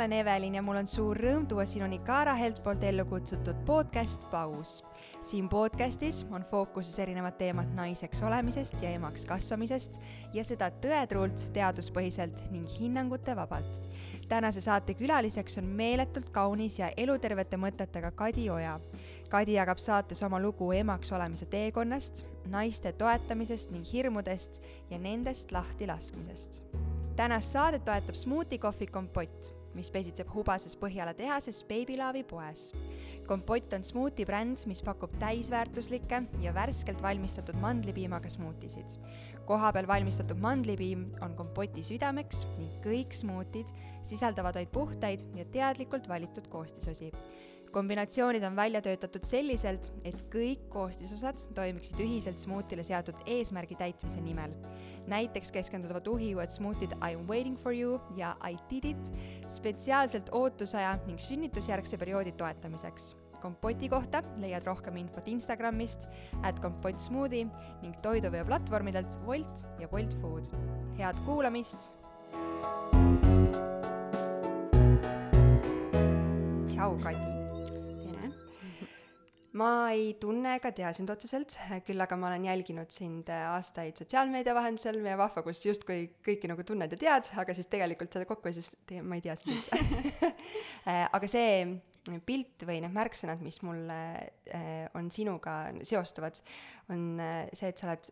olen Evelin ja mul on suur rõõm tuua sinuni Kaara Helt poolt ellu kutsutud podcast Paus. siin podcastis on fookuses erinevad teemad naiseks olemisest ja emaks kasvamisest ja seda tõetruult, teaduspõhiselt ning hinnangute vabalt. tänase saate külaliseks on meeletult kaunis ja elutervete mõtetega Kadi Oja. Kadi jagab saates oma lugu emaks olemise teekonnast, naiste toetamisest ning hirmudest ja nendest lahti laskmisest tänast saadet toetab Smuuti kohvi kompott, mis pesitseb Hubases Põhjala tehases Babylaavi poes. kompott on smuuti bränd, mis pakub täisväärtuslikke ja värskelt valmistatud mandlipiimaga smuutisid. kohapeal valmistatud mandlipiim on kompoti südameks ning kõik smuutid sisaldavad vaid puhtaid ja teadlikult valitud koostisosi kombinatsioonid on välja töötatud selliselt, et kõik koostisosad toimiksid ühiselt smuutile seatud eesmärgi täitmise nimel. näiteks keskenduvad uhiuued smuutid I am waiting for you ja I did it spetsiaalselt ootusaja ning sünnitusjärgse perioodi toetamiseks. kompoti kohta leiad rohkem infot Instagramist, at kompott smuudi ning toiduveoplatvormidelt Wolt ja Wolt Food. head kuulamist tšau, Kati! Ma ei tunne ega tea sind otseselt, küll aga ma olen jälginud sind aastaid sotsiaalmeedia vahendusel, meie vahva, kus justkui kõiki nagu tunned ja tead, aga siis tegelikult seda kokkuhoides ma ei tea sind üldse. Aga see pilt või need märksõnad, mis mulle eh, on sinuga seostuvad, on see, et sa oled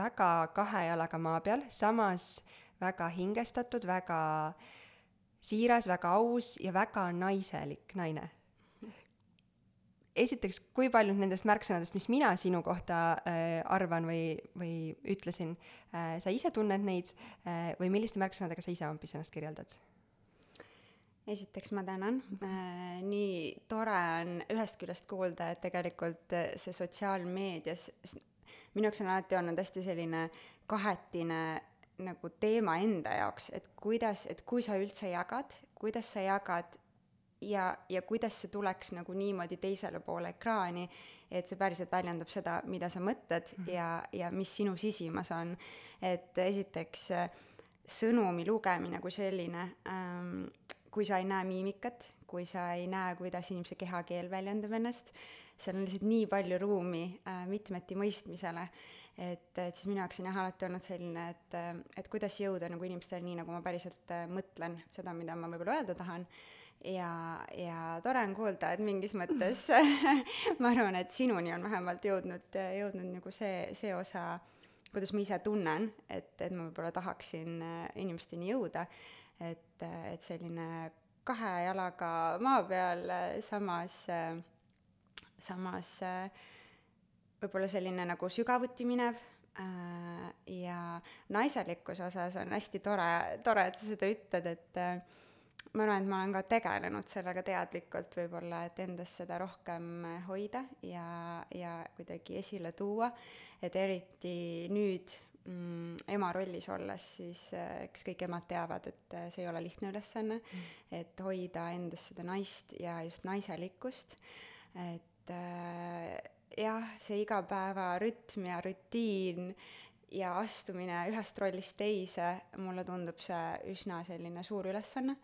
väga kahe jalaga maa peal, samas väga hingestatud, väga siiras, väga aus ja väga naiselik naine esiteks, kui paljud nendest märksõnadest, mis mina sinu kohta äh, arvan või, või ütlesin äh,, sa ise tunned neid äh, või milliste märksõnadega sa ise hoopis ennast kirjeldad? esiteks ma tänan äh,, nii tore on ühest küljest kuulda, et tegelikult äh, see sotsiaalmeedias, minu jaoks on alati olnud hästi selline kahetine nagu teema enda jaoks, et kuidas, et kui sa üldse jagad, kuidas sa jagad ja, ja kuidas see tuleks nagu niimoodi teisele poole ekraani, et see päriselt väljendab seda, mida sa mõtled mm -hmm. ja, ja mis sinu sisimas on. et esiteks sõnumi lugemine kui selline ähm,, kui sa ei näe miimikat, kui sa ei näe, kuidas inimese kehakeel väljendab ennast, seal on lihtsalt nii palju ruumi äh, mitmeti mõistmisele, et, et siis minu jaoks on jah alati olnud selline, et, et kuidas jõuda nagu inimestele nii, nagu ma päriselt äh, mõtlen seda, mida ma võib-olla öelda tahan ja, ja tore on kuulda, et mingis mõttes ma arvan, et sinuni on vähemalt jõudnud, jõudnud nagu see, see osa, kuidas ma ise tunnen, et, et ma võib-olla tahaksin äh, inimesteni jõuda, et, et selline kahe jalaga maa peal, samas, samas võib-olla selline nagu sügavuti minev äh, ja naiselikkuse osas on hästi tore, tore, et sa seda ütled, et ma arvan, et ma olen ka tegelenud sellega teadlikult võib-olla, et endas seda rohkem hoida ja, ja kuidagi esile tuua, et eriti nüüd mm, ema rollis olles, siis äh, eks kõik emad teavad, et äh, see ei ole lihtne ülesanne mm., et hoida endas seda naist ja just naiselikkust, et äh, jah, see igapäevarütm ja rutiin ja astumine ühest rollist teise, mulle tundub see üsna selline suur ülesanne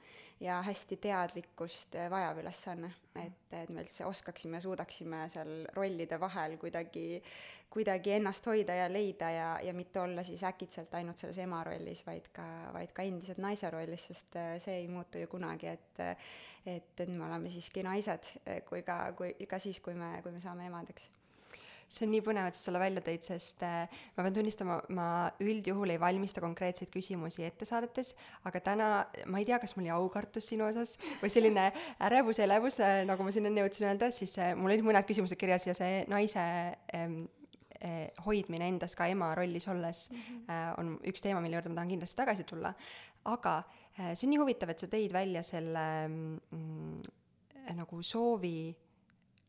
ja hästi teadlikkust vajav ülesanne, et, et me üldse oskaksime, suudaksime seal rollide vahel kuidagi, kuidagi ennast hoida ja leida ja, ja mitte olla siis äkitselt ainult selles ema rollis, vaid ka, vaid ka endiselt naise rollis, sest see ei muutu ju kunagi, et et, et me oleme siiski naised, kui ka, kui, ka siis, kui me, kui me saame emadeks see on nii põnev, et sa selle välja tõid, sest äh, ma pean tunnistama, ma üldjuhul ei valmista konkreetseid küsimusi ette saadetes, aga täna ma ei tea, kas mul oli aukartus sinu osas või selline ärevus elevus, äh, nagu ma siin enne jõudsin öelda, siis äh, mul olid mõned küsimused kirjas ja see naise ähm, hoidmine endas ka ema rollis olles mm -hmm. on üks teema, mille juurde ma tahan kindlasti tagasi tulla. aga see on nii huvitav, et sa tõid välja selle mm, nagu soovi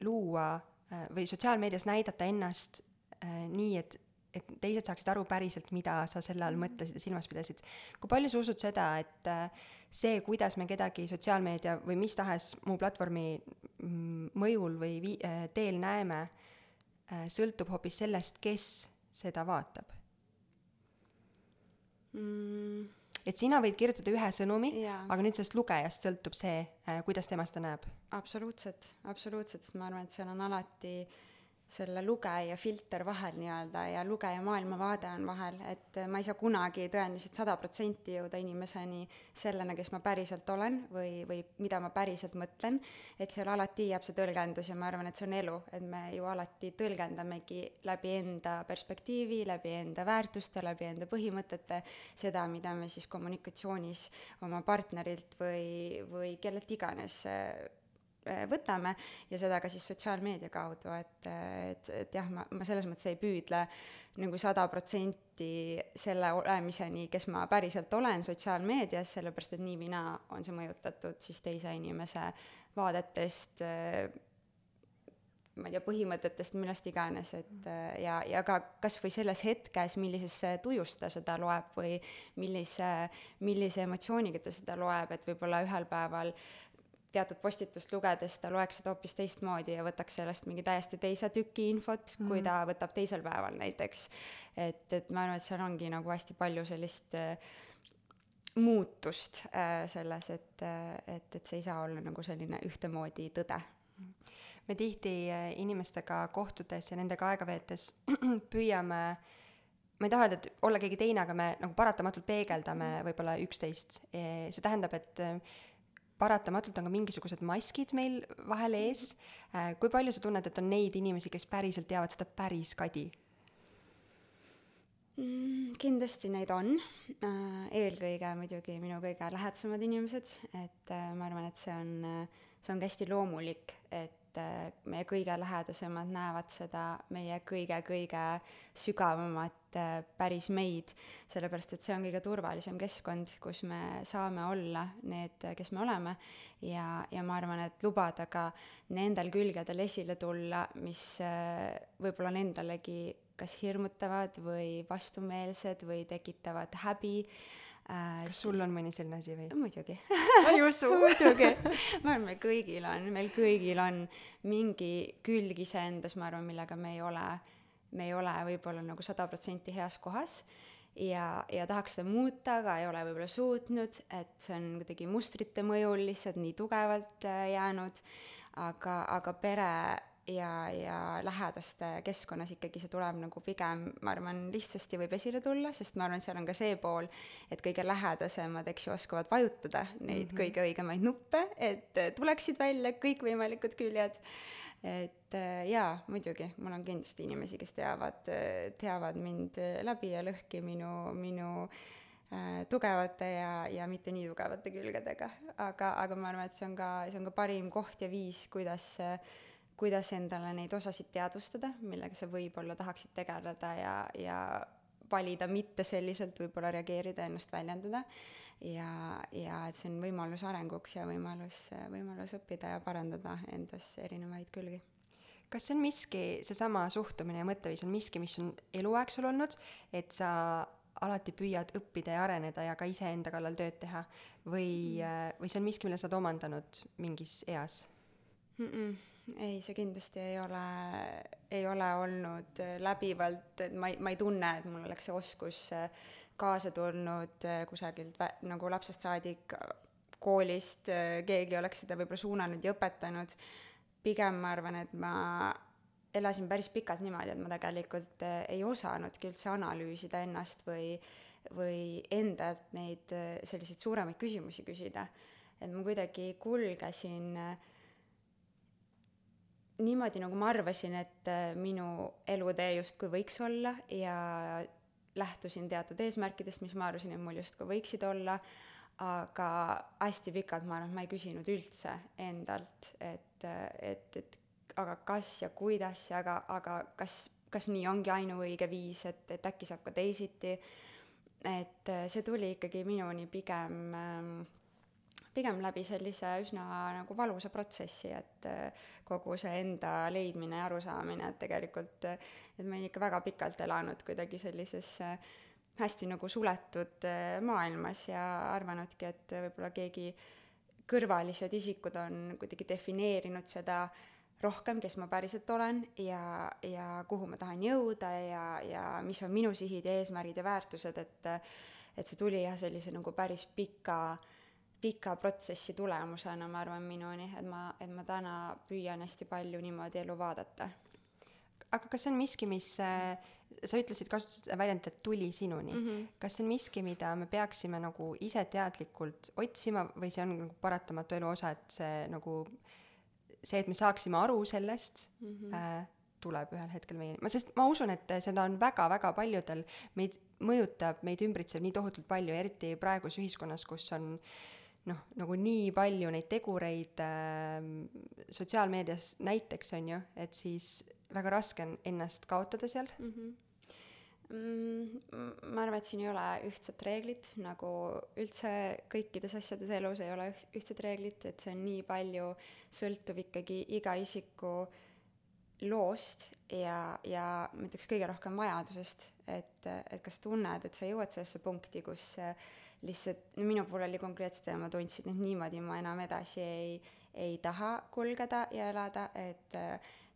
luua Äh, või sotsiaalmeedias näidata ennast äh, nii, et, et teised saaksid aru päriselt, mida sa selle all mõtlesid ja silmas pidasid. kui palju sa usud seda, et äh, see, kuidas me kedagi sotsiaalmeedia või mis tahes muu platvormi mm, mõjul või vi-, teel näeme, sõltub hoopis sellest, kes seda vaatab mm,? Et sina võid kirjutada ühe sõnumi, aga nüüd sellest lugejast sõltub see, kuidas tema seda näeb. absoluutselt, absoluutselt, sest ma arvan, et seal on alati selle lugeja filter vahel nii-öelda ja lugeja maailmavaade on vahel, et ma ei saa kunagi tõenäoliselt sada protsenti jõuda inimeseni sellena, kes ma päriselt olen või, või mida ma päriselt mõtlen, et seal alati jääb see tõlgendus ja ma arvan, et see on elu, et me ju alati tõlgendamegi läbi enda perspektiivi, läbi enda väärtuste, läbi enda põhimõtete seda, mida me siis kommunikatsioonis oma partnerilt või, või kellelt iganes võtame ja seda ka siis sotsiaalmeedia kaudu, et, et, et jah, ma, ma selles mõttes ei püüdle nagu sada protsenti selle olemiseni, kes ma päriselt olen sotsiaalmeedias, sellepärast et nii või naa on see mõjutatud siis teise inimese vaadetest, ma ei tea, põhimõtetest, millest iganes, et ja, ja ka kas või selles hetkes, millises tujus ta seda loeb või millise, millise emotsiooniga ta seda loeb, et võib-olla ühel päeval äh, teatud postitust lugedes ta loeks seda hoopis teistmoodi ja võtaks sellest mingi täiesti teise tüki infot mm., kui ta võtab teisel päeval näiteks. et, et ma arvan, et seal ongi nagu hästi palju sellist äh, muutust äh, selles, et äh,, et, et see ei saa olla nagu selline ühtemoodi tõde. me tihti äh, inimestega kohtudes ja nendega aega veetes püüame ma ei taha öelda, et olla keegi teine, aga me nagu paratamatult peegeldame võib-olla üksteist. see tähendab, et äh, paratamatult on ka mingisugused maskid meil vahel ees. Äh, kui palju sa tunned, et on neid inimesi, kes päriselt teavad seda päris Kadi mm,? kindlasti neid on, äh, eelkõige muidugi minu kõige lähedasemad inimesed, et äh, ma arvan, et see on, see on ka hästi loomulik, et meie kõige lähedasemad näevad seda meie kõige-kõige sügavamat Äh, päris meid, sellepärast et see on kõige turvalisem keskkond, kus me saame olla need, kes me oleme, ja, ja ma arvan, et lubada ka nendel külgedel esile tulla, mis äh, võib-olla on endalegi kas hirmutavad või vastumeelsed või tekitavad häbi äh,. kas sul on mõni selline asi või? muidugi. ei usu muidugi. ma arvan, meil kõigil on, meil kõigil on mingi külg iseendas, ma arvan, millega me ei ole äh, me ei ole võib-olla nagu sada protsenti heas kohas ja, ja tahaks seda muuta, aga ei ole võib-olla suutnud, et see on kuidagi mustrite mõjul lihtsalt nii tugevalt äh, jäänud, aga, aga pere ja, ja lähedaste keskkonnas ikkagi see tuleb nagu pigem, ma arvan, lihtsasti võib esile tulla, sest ma arvan, seal on ka see pool, et kõige lähedasemad, eks ju, oskavad vajutada neid mm -hmm. kõige õigemaid nuppe, et tuleksid välja kõikvõimalikud küljed et äh, jaa, muidugi, mul on kindlasti inimesi, kes teavad, äh, teavad mind äh, läbi ja lõhki minu, minu äh, tugevate ja, ja mitte nii tugevate külgedega. aga, aga ma arvan, et see on ka, see on ka parim koht ja viis, kuidas kuidas endale neid osasid teadvustada, millega sa võib-olla tahaksid tegeleda ja, ja valida mitte selliselt võib-olla reageerida, ennast väljendada ja, ja et see on võimalus arenguks ja võimalus, võimalus õppida ja parandada endas erinevaid külgi. kas see on miski, seesama suhtumine ja mõtteviis on miski, mis on eluaeg sul olnud, et sa alati püüad õppida ja areneda ja ka iseenda kallal tööd teha või mm., või see on miski, mille sa oled omandanud mingis eas mm? -mm ei, see kindlasti ei ole, ei ole olnud läbivalt, et ma ei, ma ei tunne, et mul oleks see oskus kaasa tulnud äh, kusagilt nagu lapsest saadik koolist, äh, keegi oleks seda võib-olla suunanud ja õpetanud, pigem ma arvan, et ma elasin päris pikalt niimoodi, et ma tegelikult äh, ei osanudki üldse analüüsida ennast või, või endalt neid selliseid suuremaid küsimusi küsida. et ma kuidagi kulgesin niimoodi, nagu ma arvasin, et minu elutee justkui võiks olla ja lähtusin teatud eesmärkidest, mis ma arvasin, et mul justkui võiksid olla, aga hästi pikalt ma arvan, et ma ei küsinud üldse endalt, et, et, et aga kas ja kuidas ja aga, aga kas, kas nii ongi ainuõige viis, et, et äkki saab ka teisiti, et see tuli ikkagi minuni pigem äh, pigem läbi sellise üsna nagu valusa protsessi, et äh, kogu see enda leidmine ja arusaamine, et tegelikult, äh, et ma olen ikka väga pikalt elanud kuidagi sellises äh, hästi nagu suletud maailmas ja arvanudki, et võib-olla keegi kõrvalised isikud on kuidagi defineerinud seda rohkem, kes ma päriselt olen ja, ja kuhu ma tahan jõuda ja, ja mis on minu sihid ja eesmärgid ja väärtused, et et see tuli jah, sellise nagu päris pika, pika protsessi tulemusena, ma arvan, minuni, et ma, et ma täna püüan hästi palju niimoodi elu vaadata. aga kas see on miski, mis äh, sa ütlesid, kasutasid väljendit, et tuli sinuni mm. -hmm. kas see on miski, mida me peaksime nagu ise teadlikult otsima või see on nagu paratamatu elu osa, et see nagu see, et me saaksime aru sellest mm, -hmm. äh, tuleb ühel hetkel meieni, ma, sest ma usun, et seda on väga-väga paljudel, meid mõjutab, meid ümbritseb nii tohutult palju, eriti praeguses ühiskonnas, kus on noh, nagu nii palju neid tegureid äh, sotsiaalmeedias näiteks, on ju, et siis väga raske on ennast kaotada seal mm. -hmm mm,? ma arvan, et siin ei ole ühtset reeglit, nagu üldse kõikides asjades elus ei ole ühtset reeglit, et see on nii palju, sõltub ikkagi iga isiku loost ja, ja ma ütleks kõige rohkem vajadusest, et, et kas tunned, et sa jõuad sellesse punkti, kus lihtsalt, no minu puhul oli konkreetselt ja ma tundsin, et niimoodi ma enam edasi ei, ei taha kulgeda ja elada, et,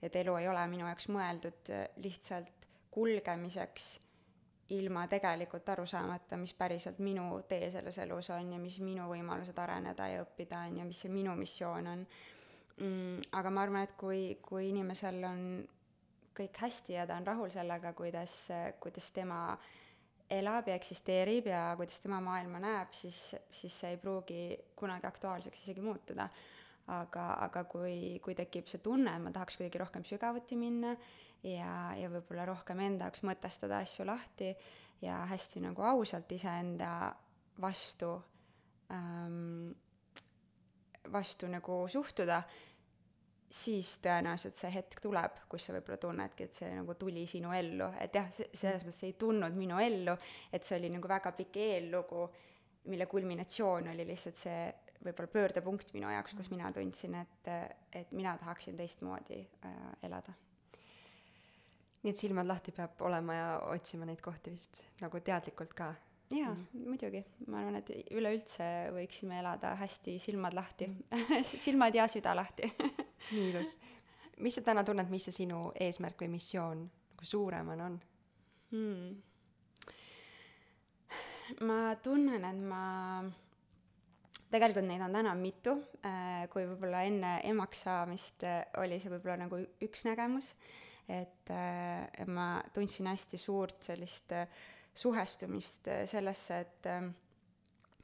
et elu ei ole minu jaoks mõeldud lihtsalt kulgemiseks ilma tegelikult aru saamata, mis päriselt minu tee selles elus on ja mis minu võimalused areneda ja õppida on ja mis see minu missioon on mm,. aga ma arvan, et kui, kui inimesel on kõik hästi ja ta on rahul sellega, kuidas, kuidas tema elab ja eksisteerib ja kuidas tema maailma näeb, siis, siis see ei pruugi kunagi aktuaalseks isegi muutuda. aga, aga kui, kui tekib see tunne, et ma tahaks kuidagi rohkem sügavuti minna ja, ja võib-olla rohkem enda jaoks mõtestada asju lahti ja hästi nagu ausalt iseenda vastu ähm,, vastu nagu suhtuda, siis tõenäoliselt see hetk tuleb, kus sa võib-olla tunnedki, et see nagu tuli sinu ellu, et jah, see, selles mõttes ei tulnud minu ellu, et see oli nagu väga pikk eellugu, mille kulminatsioon oli lihtsalt see võib-olla pöördepunkt minu jaoks, kus mina tundsin, et, et mina tahaksin teistmoodi äh, elada nii et silmad lahti peab olema ja otsima neid kohti vist nagu teadlikult ka. Jaa mm., muidugi, ma arvan, et üleüldse võiksime elada hästi silmad lahti mm. silmad ja süda lahti nii ilus. mis sa täna tunned, mis see sinu eesmärk või missioon nagu suuremana on hmm.? ma tunnen, et ma tegelikult neid on täna mitu, äh, kui võib-olla enne emaks saamist äh, oli see võib-olla nagu üks nägemus et, äh, et ma tundsin hästi suurt sellist äh, suhestumist äh, sellesse, et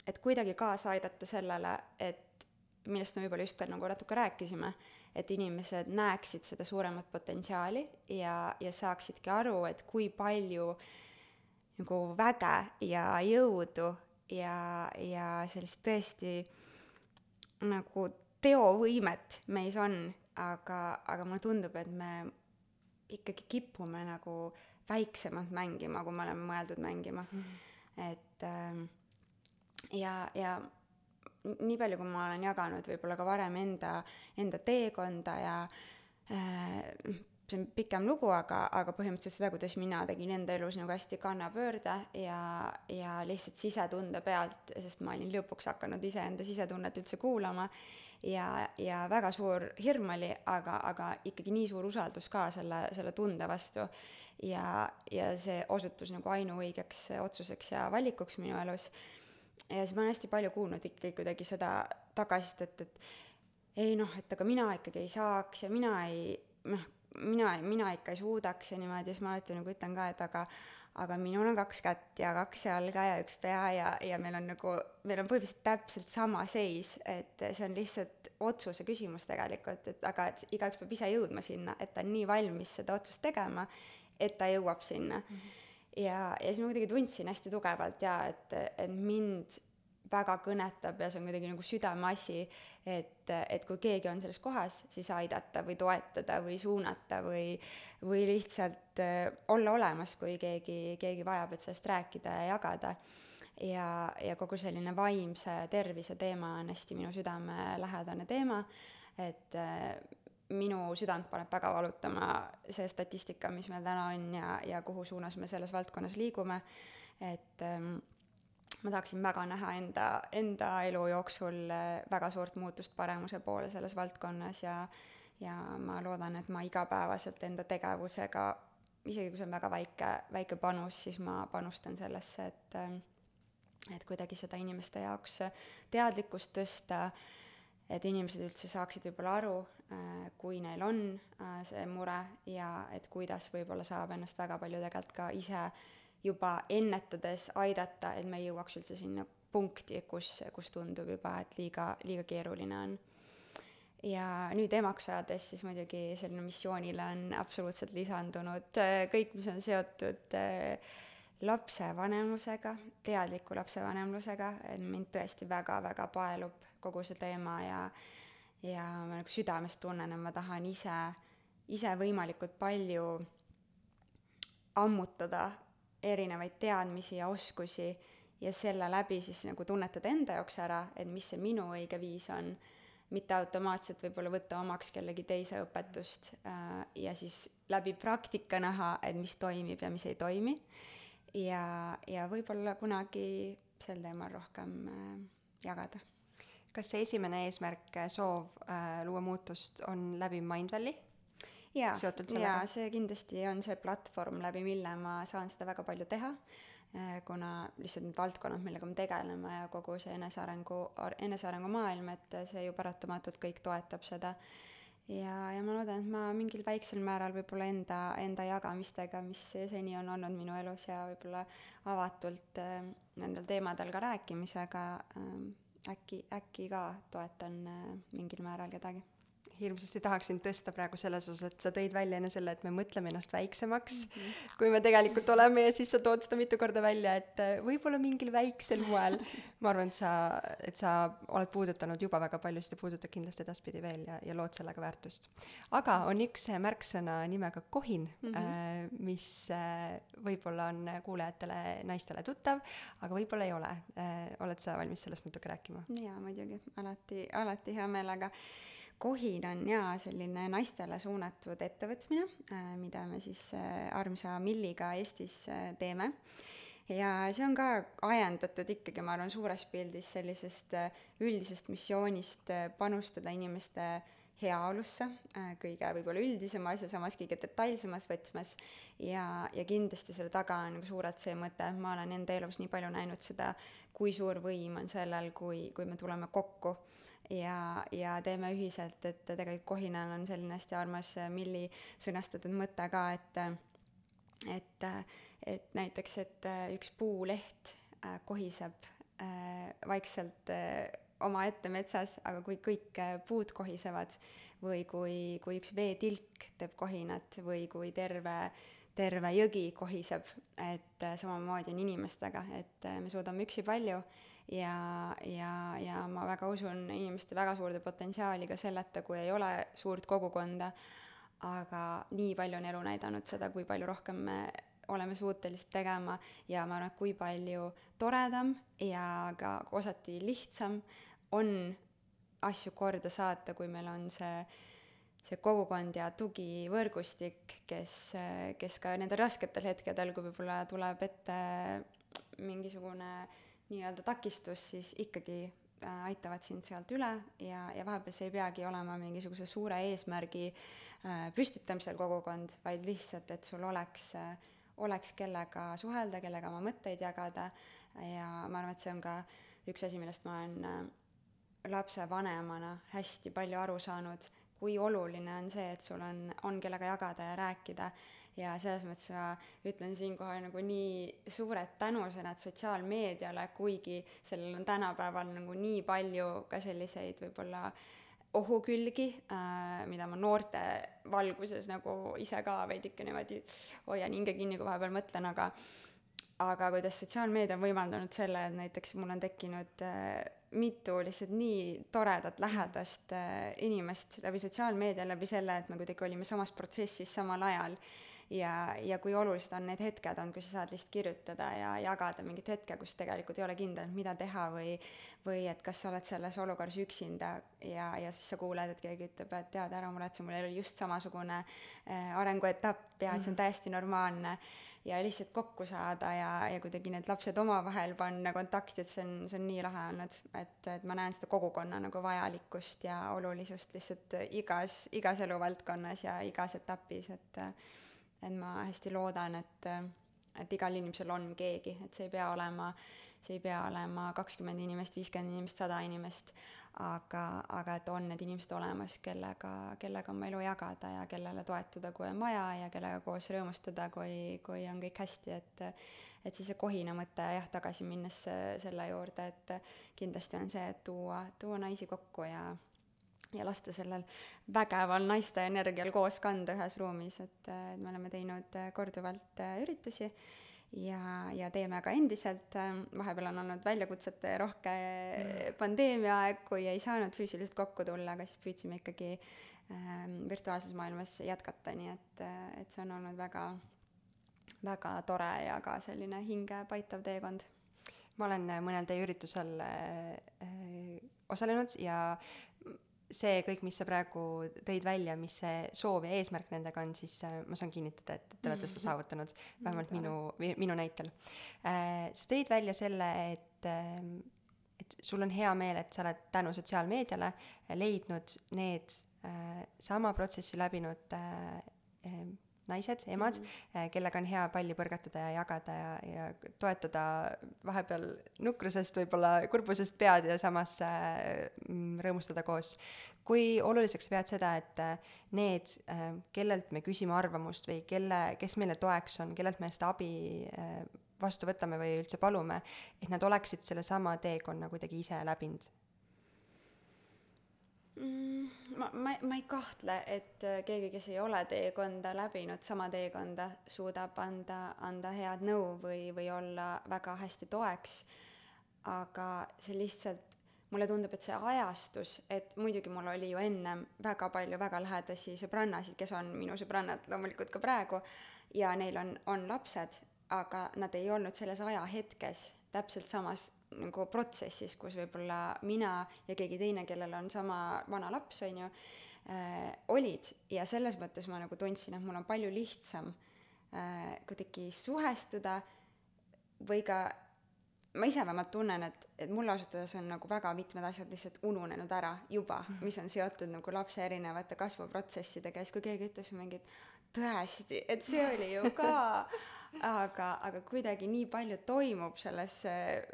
et kuidagi kaasa aidata sellele, et millest me võib-olla just veel nagu natuke rääkisime, et inimesed näeksid seda suuremat potentsiaali ja, ja saaksidki aru, et kui palju nagu väge ja jõudu ja, ja sellist tõesti nagu teovõimet meis on, aga, aga mulle tundub, et me ikkagi kipume nagu väiksemalt mängima, kui me oleme mõeldud mängima mm. et äh, ja, ja nii palju, kui ma olen jaganud võib-olla ka varem enda, enda teekonda ja äh, see on pikem lugu, aga, aga põhimõtteliselt seda, kuidas mina tegin enda elus nagu hästi kannapöörde ja, ja lihtsalt sisetunde pealt, sest ma olin lõpuks hakanud iseenda sisetunnet üldse kuulama ja, ja väga suur hirm oli, aga, aga ikkagi nii suur usaldus ka selle, selle tunde vastu. Ja, ja see osutus nagu ainuõigeks otsuseks ja valikuks minu elus. ja siis ma olen hästi palju kuulnud ikkagi kuidagi seda tagasisidet, et ei noh, et aga mina ikkagi ei saaks ja mina ei, noh, mina, mina ikka ei suudaks ja niimoodi, siis ma alati nagu ütlen ka, et aga aga minul on kaks kätt ja kaks jalga ja üks pea ja, ja meil on nagu, meil on põhimõtteliselt täpselt sama seis, et see on lihtsalt otsuse küsimus tegelikult, et aga et igaüks peab ise jõudma sinna, et ta on nii valmis seda otsust tegema, et ta jõuab sinna mm. -hmm. ja, ja siis ma kuidagi tundsin hästi tugevalt ja et, et mind väga kõnetab ja see on kuidagi nagu südameasi, et, et kui keegi on selles kohas, siis aidata või toetada või suunata või, või lihtsalt äh, olla olemas, kui keegi, keegi vajab, et sellest rääkida ja jagada. ja, ja kogu selline vaimse tervise teema on hästi minu südamelähedane teema, et äh, minu südant paneb väga valutama see statistika, mis meil täna on ja, ja kuhu suunas me selles valdkonnas liigume, et ähm, ma tahaksin väga näha enda, enda elu jooksul äh, väga suurt muutust paremuse poole selles valdkonnas ja ja ma loodan, et ma igapäevaselt enda tegevusega, isegi kui see on väga väike, väike panus, siis ma panustan sellesse, et et kuidagi seda inimeste jaoks teadlikkust tõsta, et inimesed üldse saaksid võib-olla aru, kui neil on see mure ja et kuidas võib-olla saab ennast väga palju tegelikult ka ise juba ennetades aidata, et me ei jõuaks üldse sinna punkti, kus, kus tundub juba, et liiga, liiga keeruline on. Ja nüüd emaks saades siis muidugi selline missioonile on absoluutselt lisandunud äh, kõik, mis on seotud äh, lapsevanemlusega, teadliku lapsevanemlusega, et mind tõesti väga-väga paelub kogu see teema ja ja ma nagu südamest tunnen, et ma tahan ise, ise võimalikult palju ammutada erinevaid teadmisi ja oskusi ja selle läbi siis nagu tunnetada enda jaoks ära, et mis see minu õige viis on mitte automaatselt võib-olla võtta omaks kellegi teise õpetust äh, ja siis läbi praktika näha, et mis toimib ja mis ei toimi. Ja, ja võib-olla kunagi sel teemal rohkem äh, jagada. kas see esimene eesmärk, äh, soov äh, luua muutust on läbi Mindvalley? jaa, jaa, see kindlasti on see platvorm, läbi mille ma saan seda väga palju teha Äh, kuna lihtsalt need valdkonnad, millega me tegeleme ja kogu see enesearengu, enesearengu maailm, et see ju paratamatult kõik toetab seda. Ja, ja ma loodan, et ma mingil väiksel määral võib-olla enda, enda jagamistega, mis seni on olnud minu elus ja võib-olla avatult äh, nendel teemadel ka rääkimisega äh,, äkki, äkki ka toetan äh, mingil määral kedagi hirmsasti tahaksin tõsta praegu selles osas, et sa tõid välja enne selle, et me mõtleme ennast väiksemaks mm, -hmm. kui me tegelikult oleme ja siis sa tood seda mitu korda välja, et äh, võib-olla mingil väiksel moel. ma arvan, et sa, et sa oled puudutanud juba väga paljusid ja puudutad kindlasti edaspidi veel ja, ja lood sellega väärtust. aga on üks märksõna nimega kohin mm, -hmm. äh, mis äh, võib-olla on kuulajatele, naistele tuttav, aga võib-olla ei ole äh,. oled sa valmis sellest natuke rääkima? jaa, muidugi, alati, alati hea meelega Kohin on jaa selline naistele suunatud ettevõtmine, äh, mida me siis äh, armsa Milliga Eestis äh, teeme. ja see on ka ajendatud ikkagi, ma arvan, suures pildis sellisest üldisest missioonist panustada inimeste heaolusse kõige võib-olla üldisemas ja samas kõige detailsemas võtmes ja, ja kindlasti selle taga on nagu suurelt see mõte, ma olen enda elus nii palju näinud seda, kui suur võim on sellel, kui, kui me tuleme kokku ja, ja teeme ühiselt, et tegelikult kohinal on selline hästi armas äh, Milli sõnastatud mõte ka, et et, et näiteks, et äh, üks puuleht äh, kohiseb vaikselt omaette metsas, aga kui kõik puud kohisevad või kui, kui üks veetilk teeb kohinat või kui terve terve jõgi kohiseb, et samamoodi on inimestega, et me suudame üksi palju ja, ja, ja ma väga usun inimeste väga suurde potentsiaali ka selleta, kui ei ole suurt kogukonda, aga nii palju on elu näidanud seda, kui palju rohkem me oleme suutelised tegema. Ja ma arvan, et kui palju toredam ja ka osati lihtsam on asju korda saata, kui meil on see see kogukond ja tugivõrgustik, kes, kes ka nendel rasketel hetkedel, kui võib-olla tuleb ette mingisugune äh, nii-öelda takistus, siis ikkagi äh, aitavad sind sealt üle ja, ja vahepeal see ei peagi olema mingisuguse suure eesmärgi äh, püstitamisel kogukond, vaid lihtsalt, et sul oleks äh,, oleks kellega suhelda, kellega oma mõtteid jagada. Ja ma arvan, et see on ka üks asi, millest ma olen lapsevanemana hästi palju aru saanud, kui oluline on see, et sul on, on kellega jagada ja rääkida ja selles mõttes ma ütlen siinkohal nagu nii suured tänusõnad sotsiaalmeediale, kuigi sellel on tänapäeval nagu nii palju ka selliseid võib-olla ohukülgi äh,, mida ma noorte valguses nagu ise ka veidike niimoodi hoian hinge kinni, kui vahepeal mõtlen, aga aga kuidas sotsiaalmeedia on võimaldanud selle, et näiteks mul on tekkinud äh, mitu lihtsalt nii toredat lähedast äh, inimest läbi sotsiaalmeedia, läbi selle, et me kuidagi olime samas protsessis samal ajal ja, ja kui olulised on need hetked on, kui sa saad lihtsalt kirjutada ja jagada mingit hetke, kus tegelikult ei ole kindel, mida teha või või et kas sa oled selles olukorras üksinda ja, ja siis sa kuuled, et keegi ütleb, et tead, ära muretse, mul oli just samasugune äh, arenguetapp ja et see on mhm. täiesti normaalne ja lihtsalt kokku saada ja, ja kuidagi need lapsed omavahel panna kontakti, et see on, see on nii lahe olnud, et, et ma näen seda kogukonna nagu vajalikkust ja olulisust lihtsalt igas, igas eluvaldkonnas ja igas etapis, et et ma hästi loodan, et et igal inimesel on keegi, et see ei pea olema, see ei pea olema kakskümmend inimest, viiskümmend inimest, sada inimest, aga, aga et on need inimesed olemas, kellega, kellega oma elu jagada ja kellele toetuda, kui on vaja ja kellega koos rõõmustada, kui, kui on kõik hästi, et et siis see kohina mõte jah, tagasi minnes selle juurde, et kindlasti on see, et tuua, tuua naisi kokku ja ja lasta sellel vägeval naiste energial koos kanda ühes ruumis, et, et me oleme teinud korduvalt üritusi ja, ja teeme ka endiselt, vahepeal on olnud väljakutsete rohke mm. pandeemia aeg, kui ei saanud füüsiliselt kokku tulla, aga siis püüdsime ikkagi ähm, virtuaalses maailmas jätkata, nii et, et see on olnud väga, väga tore ja ka selline hinge paitav teekond. ma olen mõnel teie üritusel äh, osalenud ja see kõik, mis sa praegu tõid välja, mis see soov ja eesmärk nendega on, siis äh, ma saan kinnitada, et te olete seda saavutanud, vähemalt minu, minu näitel äh,. sa tõid välja selle, et äh, et sul on hea meel, et sa oled tänu sotsiaalmeediale leidnud need äh, sama protsessi läbinud äh, äh naised, emad mm, -hmm. kellega on hea palli põrgatada ja jagada ja, ja toetada vahepeal nukrusest, võib-olla kurbusest pead ja samas äh, rõõmustada koos. kui oluliseks pead seda, et äh, need, kellelt me küsime arvamust või kelle, kes meile toeks on, kellelt me seda abi vastu võtame või üldse palume, et nad oleksid sellesama teekonna kuidagi ise läbinud mm,? Ma, ma, ma ei kahtle, et äh, keegi, kes ei ole teekonda läbinud, sama teekonda, suudab anda, anda head nõu või, või olla väga hästi toeks, aga see lihtsalt, mulle tundub, et see ajastus, et muidugi mul oli ju ennem väga palju väga lähedasi sõbrannasid, kes on minu sõbrannad loomulikult ka praegu, ja neil on, on lapsed, aga nad ei olnud selles ajahetkes täpselt samas nagu protsessis, kus võib-olla mina ja keegi teine, kellel on sama vana laps, on ju äh,, olid. Ja selles mõttes ma nagu tundsin, et mul on palju lihtsam äh, kuidagi suhestuda või ka ma ise vähemalt tunnen, et, et mul ausalt öeldes on nagu väga mitmed asjad lihtsalt ununenud ära juba, mis on seotud nagu lapse erinevate kasvuprotsessidega ja siis, kui keegi ütles mingi, et tõesti, et see oli ju ka aga, aga kuidagi nii palju toimub selles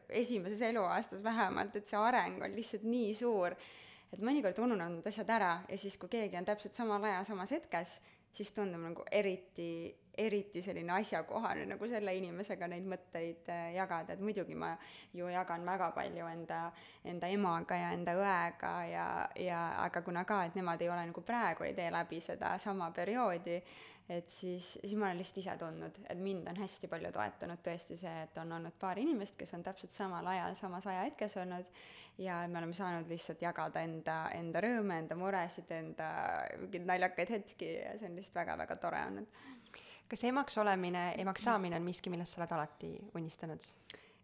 esimeses eluaastas vähemalt, et see areng on lihtsalt nii suur, et mõnikord ununevad need asjad ära ja siis, kui keegi on täpselt samal ajal samas hetkes, siis tundub nagu eriti eriti selline asjakohane nagu selle inimesega neid mõtteid äh, jagada, et muidugi ma ju jagan väga palju enda, enda emaga ja enda õega ja, ja aga kuna ka, et nemad ei ole nagu praegu, ei tee läbi seda sama perioodi, et siis, siis ma olen lihtsalt ise tundnud, et mind on hästi palju toetanud tõesti see, et on olnud paar inimest, kes on täpselt samal ajal samas ajahetkes olnud ja me oleme saanud lihtsalt jagada enda, enda rõõme, enda muresid, enda mingeid naljakaid hetki ja see on lihtsalt väga-väga tore olnud kas emaks olemine, emaks saamine on miski, millest sa oled alati unistanud?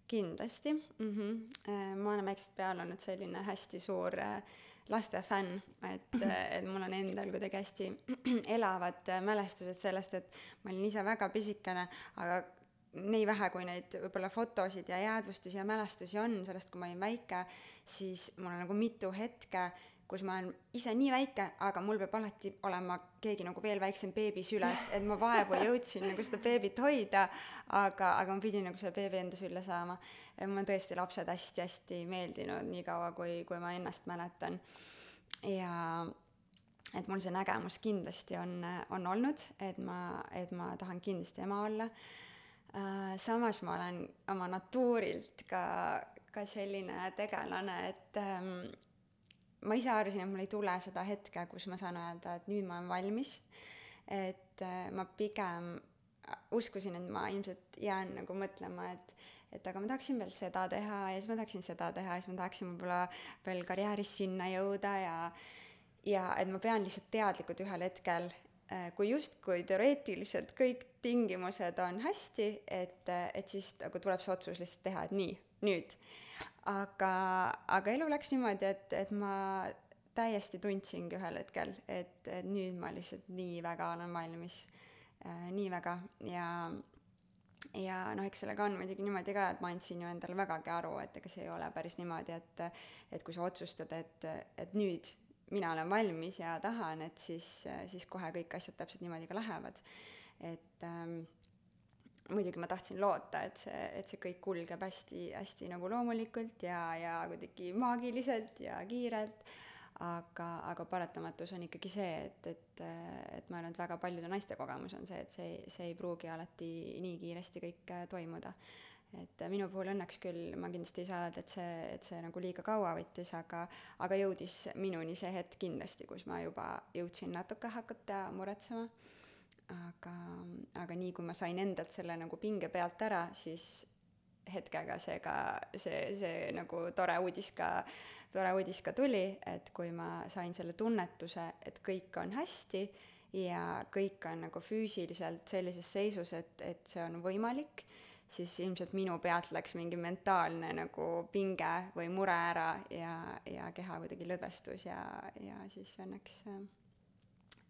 kindlasti mm, -hmm. ma olen väiksest peale olnud selline hästi suur äh, laste fänn, et, äh, et mul on endal kuidagi hästi elavad mälestused sellest, et ma olin ise väga pisikene, aga nii vähe, kui neid võib-olla fotosid ja jäädvustusi ja mälestusi on sellest, kui ma olin väike, siis mul on nagu mitu hetke, kus ma olen ise nii väike, aga mul peab alati olema keegi nagu veel väiksem beebi süles, et ma vaevu jõudsin nagu seda beebit hoida, aga, aga ma pidin nagu selle beebi enda sülle saama. mulle on tõesti lapsed hästi-hästi meeldinud, niikaua kui, kui ma ennast mäletan. ja et mul see nägemus kindlasti on, on olnud, et ma, et ma tahan kindlasti ema olla uh,. samas ma olen oma natuurilt ka, ka selline tegelane, et um, ma ise arvasin, et mul ei tule seda hetke, kus ma saan öelda, et nüüd ma olen valmis. et äh, ma pigem uskusin, et ma ilmselt jään nagu mõtlema, et et aga ma tahaksin veel seda teha ja siis ma tahaksin seda teha ja siis ma tahaksin võib-olla veel karjääris sinna jõuda ja ja et ma pean lihtsalt teadlikult ühel hetkel äh, kui justkui teoreetiliselt kõik tingimused on hästi, et, et siis nagu tuleb see otsus lihtsalt teha, et nii, nüüd. aga, aga elu läks niimoodi, et, et ma täiesti tundsingi ühel hetkel, et, et nüüd ma lihtsalt nii väga olen valmis äh,, nii väga ja ja noh, eks sellega on muidugi niimoodi ka, et ma andsin ju endale vägagi aru, et ega see ei ole päris niimoodi, et et kui sa otsustad, et, et nüüd mina olen valmis ja tahan, et siis, siis kohe kõik asjad täpselt niimoodi ka lähevad. et ähm, muidugi ma tahtsin loota, et see, et see kõik kulgeb hästi, hästi nagu loomulikult ja, ja kuidagi maagiliselt ja kiirelt aga, aga paratamatus on ikkagi see, et, et, et ma arvan, et väga paljude naiste kogemus on see, et see, see ei pruugi alati nii kiiresti kõik äh, toimuda. et minu puhul õnneks küll, ma kindlasti ei saa öelda, et see, et see nagu liiga kaua võttis, aga, aga jõudis minuni see hetk kindlasti, kus ma juba jõudsin natuke hakata muretsema. Aga, aga nii, kui ma sain endalt selle nagu pinge pealt ära, siis hetkega see ka, see, see nagu tore uudis ka, tore uudis ka tuli, et kui ma sain selle tunnetuse, et kõik on hästi ja kõik on nagu füüsiliselt sellises seisus, et, et see on võimalik, siis ilmselt minu pealt läks mingi mentaalne nagu pinge või mure ära ja, ja keha kuidagi lõdvestus ja, ja siis õnneks,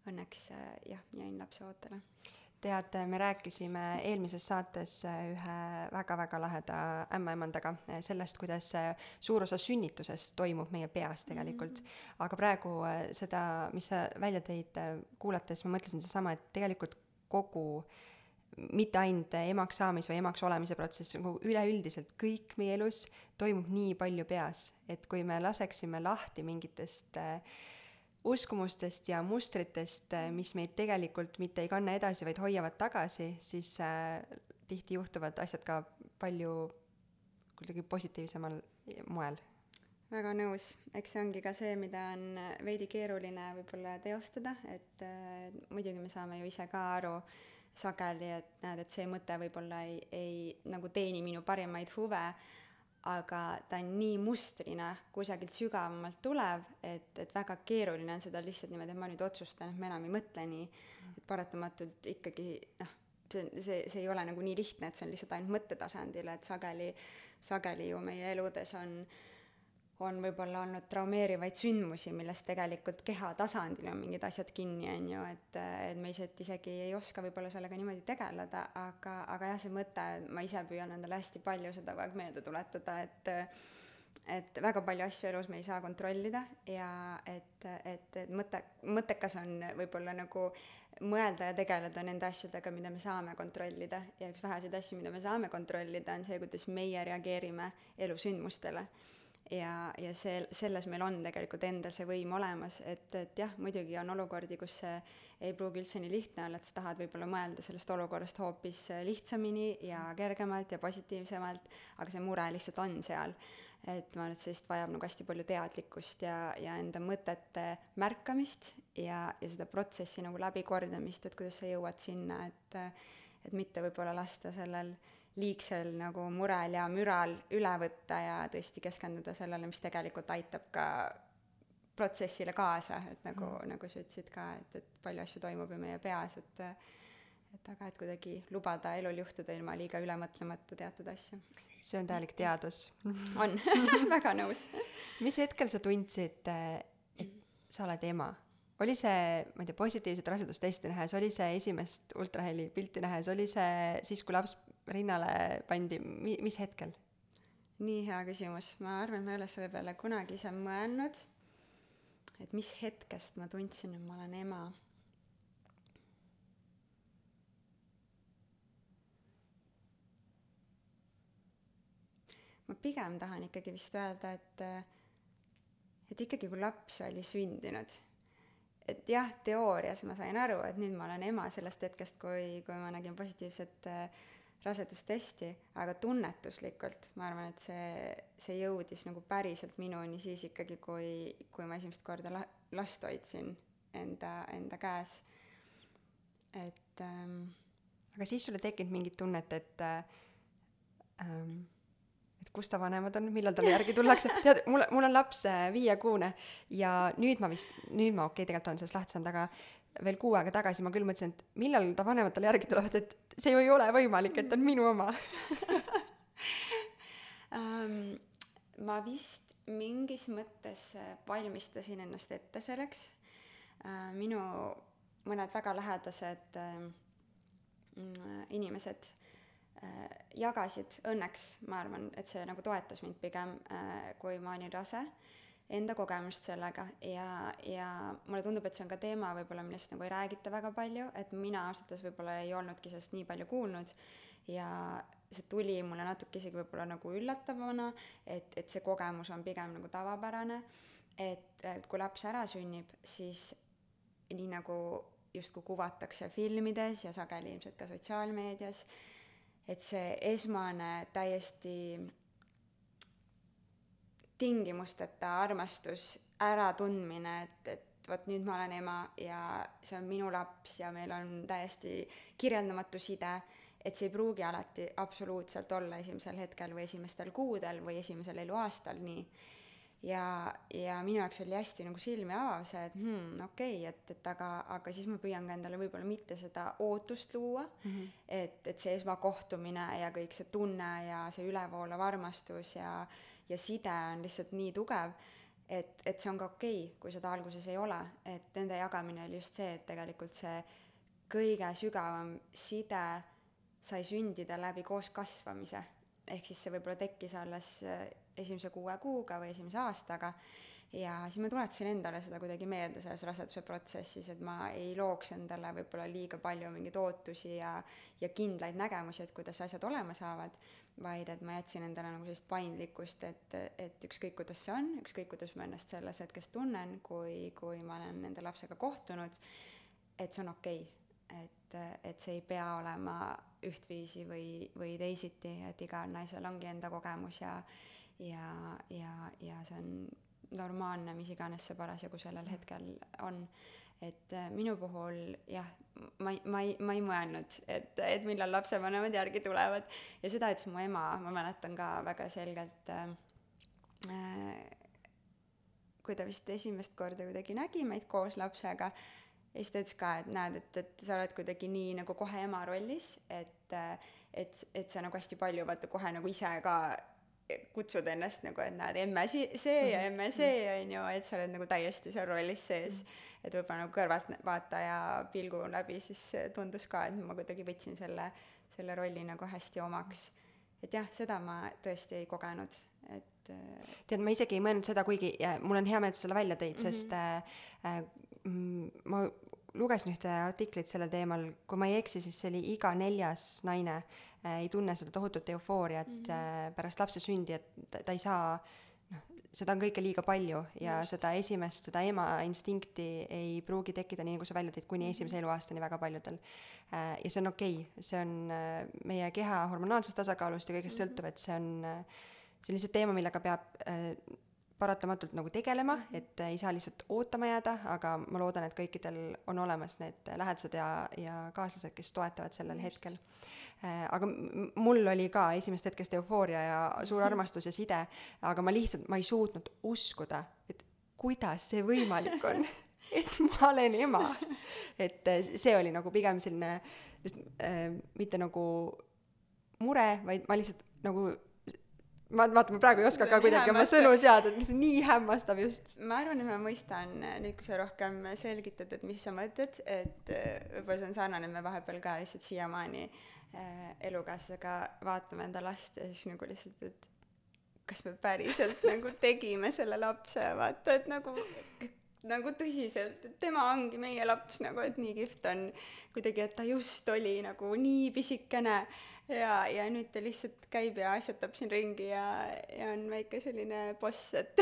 õnneks jah, jäin lapse ootele tead, me rääkisime eelmises saates ühe väga-väga laheda ämmaemandaga sellest, kuidas suur osa sünnitusest toimub meie peas tegelikult mm. -hmm. aga praegu äh, seda, mis sa välja tõid, äh, kuulates ma mõtlesin sedasama, et tegelikult kogu mitte ainult emaks saamis või emaks olemise protsess, nagu üleüldiselt kõik meie elus toimub nii palju peas, et kui me laseksime lahti mingitest äh, uskumustest ja mustritest, äh, mis meid tegelikult mitte ei kanna edasi, vaid hoiavad tagasi, siis äh, tihti juhtuvad asjad ka palju kuidagi positiivsemal moel. väga nõus, eks see ongi ka see, mida on veidi keeruline võib-olla teostada, et äh, muidugi me saame ju ise ka aru sageli, et näed, et see mõte võib-olla ei, ei nagu teeni minu parimaid huve aga ta on nii mustrina kusagilt sügavamalt tulev, et, et väga keeruline on seda lihtsalt niimoodi, et ma nüüd otsustan, et ma enam ei mõtle nii, et paratamatult ikkagi noh, see, see, see ei ole nagu nii lihtne, et see on lihtsalt ainult mõttetasandil, et sageli, sageli ju meie eludes on äh, on võib-olla olnud traumeerivaid sündmusi, millest tegelikult keha tasandil on mingid asjad kinni, on ju, et, et me ise, isegi ei oska võib-olla sellega niimoodi tegeleda, aga, aga jah, see mõte, ma ise püüan endale hästi palju seda kogu aeg meelde tuletada, et et väga palju asju elus me ei saa kontrollida ja et, et, et mõte, mõttekas on võib-olla nagu mõelda ja tegeleda nende asjadega, mida me saame kontrollida. Ja üks väheseid asju, mida me saame kontrollida, on see, kuidas meie reageerime elusündmustele ja, ja see, selles meil on tegelikult endal see võim olemas, et, et jah, muidugi on olukordi, kus see ei pruugi üldse nii lihtne olla, et sa tahad võib-olla mõelda sellest olukorrast hoopis lihtsamini ja kergemalt ja positiivsemalt, aga see mure lihtsalt on seal. et ma arvan, et sellest vajab nagu hästi palju teadlikkust ja, ja enda mõtete märkamist ja, ja seda protsessi nagu läbikordamist, et kuidas sa jõuad sinna, et et mitte võib-olla lasta sellel äh, liigsel nagu murel ja müral üle võtta ja tõesti keskenduda sellele, mis tegelikult aitab ka protsessile kaasa, et nagu mm., nagu sa ütlesid ka, et, et palju asju toimub ju meie peas, et et aga et kuidagi lubada elul juhtuda ilma liiga üle mõtlemata teatud asju. see on täielik teadus on väga nõus. mis hetkel sa tundsid, et sa oled ema? oli see, ma ei tea, positiivset rasedustesti nähes, oli see esimest ultraheli pilti nähes, oli see siis, kui laps rinnale pandi, mi-, mis hetkel? nii hea küsimus, ma arvan, ma ei ole selle peale kunagi ise mõelnud, et mis hetkest ma tundsin, et ma olen ema. ma pigem tahan ikkagi vist öelda, et et ikkagi, kui laps oli sündinud, et jah, teoorias ma sain aru, et nüüd ma olen ema sellest hetkest, kui, kui ma nägin positiivset äh, rasedustesti, aga tunnetuslikult ma arvan, et see, see jõudis nagu päriselt minuni siis ikkagi, kui, kui ma esimest korda la-, last hoidsin enda, enda käes. et ähm, aga siis sul ei tekkinud mingit tunnet, et ähm, et kus ta vanemad on, millal talle järgi tullakse, tead, mul, mul on laps äh, viiekuune ja nüüd ma vist, nüüd ma okei okay,, tegelikult olen sellest lahti saanud, aga veel kuu aega tagasi ma küll mõtlesin, et millal ta vanematele järgi tulevad, et see ju ei ole võimalik, et on minu oma um,. ma vist mingis mõttes valmistasin ennast ette selleks uh,. minu mõned väga lähedased uh, inimesed uh, jagasid õnneks, ma arvan, et see nagu toetas mind pigem uh,, kui ma olin rase enda kogemust sellega ja, ja mulle tundub, et see on ka teema võib-olla, millest nagu ei räägita väga palju, et mina ausalt öeldes võib-olla ei olnudki sellest nii palju kuulnud. Ja see tuli mulle natuke isegi võib-olla nagu üllatavana, et, et see kogemus on pigem nagu tavapärane, et, et kui laps ära sünnib, siis nii nagu justkui kuvatakse filmides ja sageli ilmselt ka sotsiaalmeedias, et see esmane täiesti tingimusteta armastus, äratundmine, et, et vot nüüd ma olen ema ja see on minu laps ja meil on täiesti kirjeldamatu side, et see ei pruugi alati absoluutselt olla esimesel hetkel või esimestel kuudel või esimesel eluaastal nii. ja, ja minu jaoks oli hästi nagu silmi avav see, et hmm, okei okay,, et, et aga, aga siis ma püüan ka endale võib-olla mitte seda ootust luua mm, -hmm. et, et see esmakohtumine ja kõik see tunne ja see ülevoolav armastus ja ja side on lihtsalt nii tugev, et, et see on ka okei okay,, kui seda alguses ei ole, et nende jagamine oli just see, et tegelikult see kõige sügavam side sai sündida läbi koos kasvamise. ehk siis see võib-olla tekkis alles äh, esimese kuue kuuga või esimese aastaga ja siis ma tuletasin endale seda kuidagi meelde selles raseduse protsessis, et ma ei looks endale võib-olla liiga palju mingeid ootusi ja, ja kindlaid nägemusi, et kuidas asjad olema saavad vaid et ma jätsin endale nagu sellist paindlikkust, et, et ükskõik, kuidas see on, ükskõik, kuidas ma ennast selles hetkes tunnen, kui, kui ma olen nende lapsega kohtunud, et see on okei okay. et, et see ei pea olema ühtviisi või, või teisiti, et igal naisel ongi enda kogemus ja ja, ja, ja see on normaalne, mis iganes see parasjagu sellel hetkel on. Et äh, minu puhul jah, ma ei, ma ei, ma ei mõelnud, et, et millal lapsevanemad järgi tulevad. Ja seda ütles mu ema, ma mäletan ka väga selgelt äh,, äh, kui ta vist esimest korda kuidagi nägi meid koos lapsega, ja siis ta ütles ka, et näed, et, et sa oled kuidagi nii nagu kohe ema rollis, et, äh, et, et sa nagu hästi palju vaata kohe nagu ise ka kutsud ennast nagu, et näed, emme si-, see ja emme see, on ju, et sa oled nagu täiesti seal rollis sees mm. -hmm et võib-olla nagu kõrvaltvaataja pilgu läbi siis tundus ka, et ma kuidagi võtsin selle, selle rolli nagu hästi omaks. et jah, seda ma tõesti ei kogenud, et äh, tead, ma isegi ei mõelnud seda, kuigi mul on hea meel, et sa selle välja tõid mm, -hmm. sest äh, äh, ma lugesin ühte artiklit sellel teemal, kui ma ei eksi, siis see oli iga neljas naine ei tunne seda tohutut eufooriat mm -hmm. äh, pärast lapse sündi, et ta, ei saa äh, seda on kõike liiga palju ja Just. seda esimest, seda ema instinkti ei pruugi tekkida, nii nagu sa välja tõid, kuni mhm. esimese eluaastani väga paljudel. Äh, ja see on okei okay., see on äh, meie keha hormonaalsest tasakaalust ja kõigest mhm. sõltuv, et see on, äh, see on lihtsalt teema, millega peab paratamatult nagu tegelema, mhm. et ei saa lihtsalt ootama jääda, aga ma loodan, et kõikidel on olemas need lähedased ja, ja kaaslased, kes toetavad sellel Just. hetkel Äh, aga mul oli ka esimesest hetkest eufooria ja suur armastus ja side, aga ma lihtsalt, ma ei suutnud uskuda, et kuidas see võimalik on et ma olen ema. et äh, see oli nagu pigem selline äh, mitte nagu mure, vaid ma lihtsalt nagu ma vaata, ma praegu ei oska ka kuidagi oma sõnu seada, et see on nii hämmastav just. ma arvan, et ma mõistan nüüd, kui sa rohkem selgitad, et mis sa mõtled, et võib-olla see on sarnane, me vahepeal ka lihtsalt siiamaani äh, elukaaslasega vaatame enda last ja siis nagu lihtsalt, et kas me päriselt nagu tegime selle lapse, vaata, et nagu, nagu tõsiselt, et tema ongi meie laps nagu, et nii kihvt on kuidagi, et ta just oli nagu nii pisikene ja, ja nüüd ta lihtsalt käib ja asjatab siin ringi ja, ja on väike selline boss, et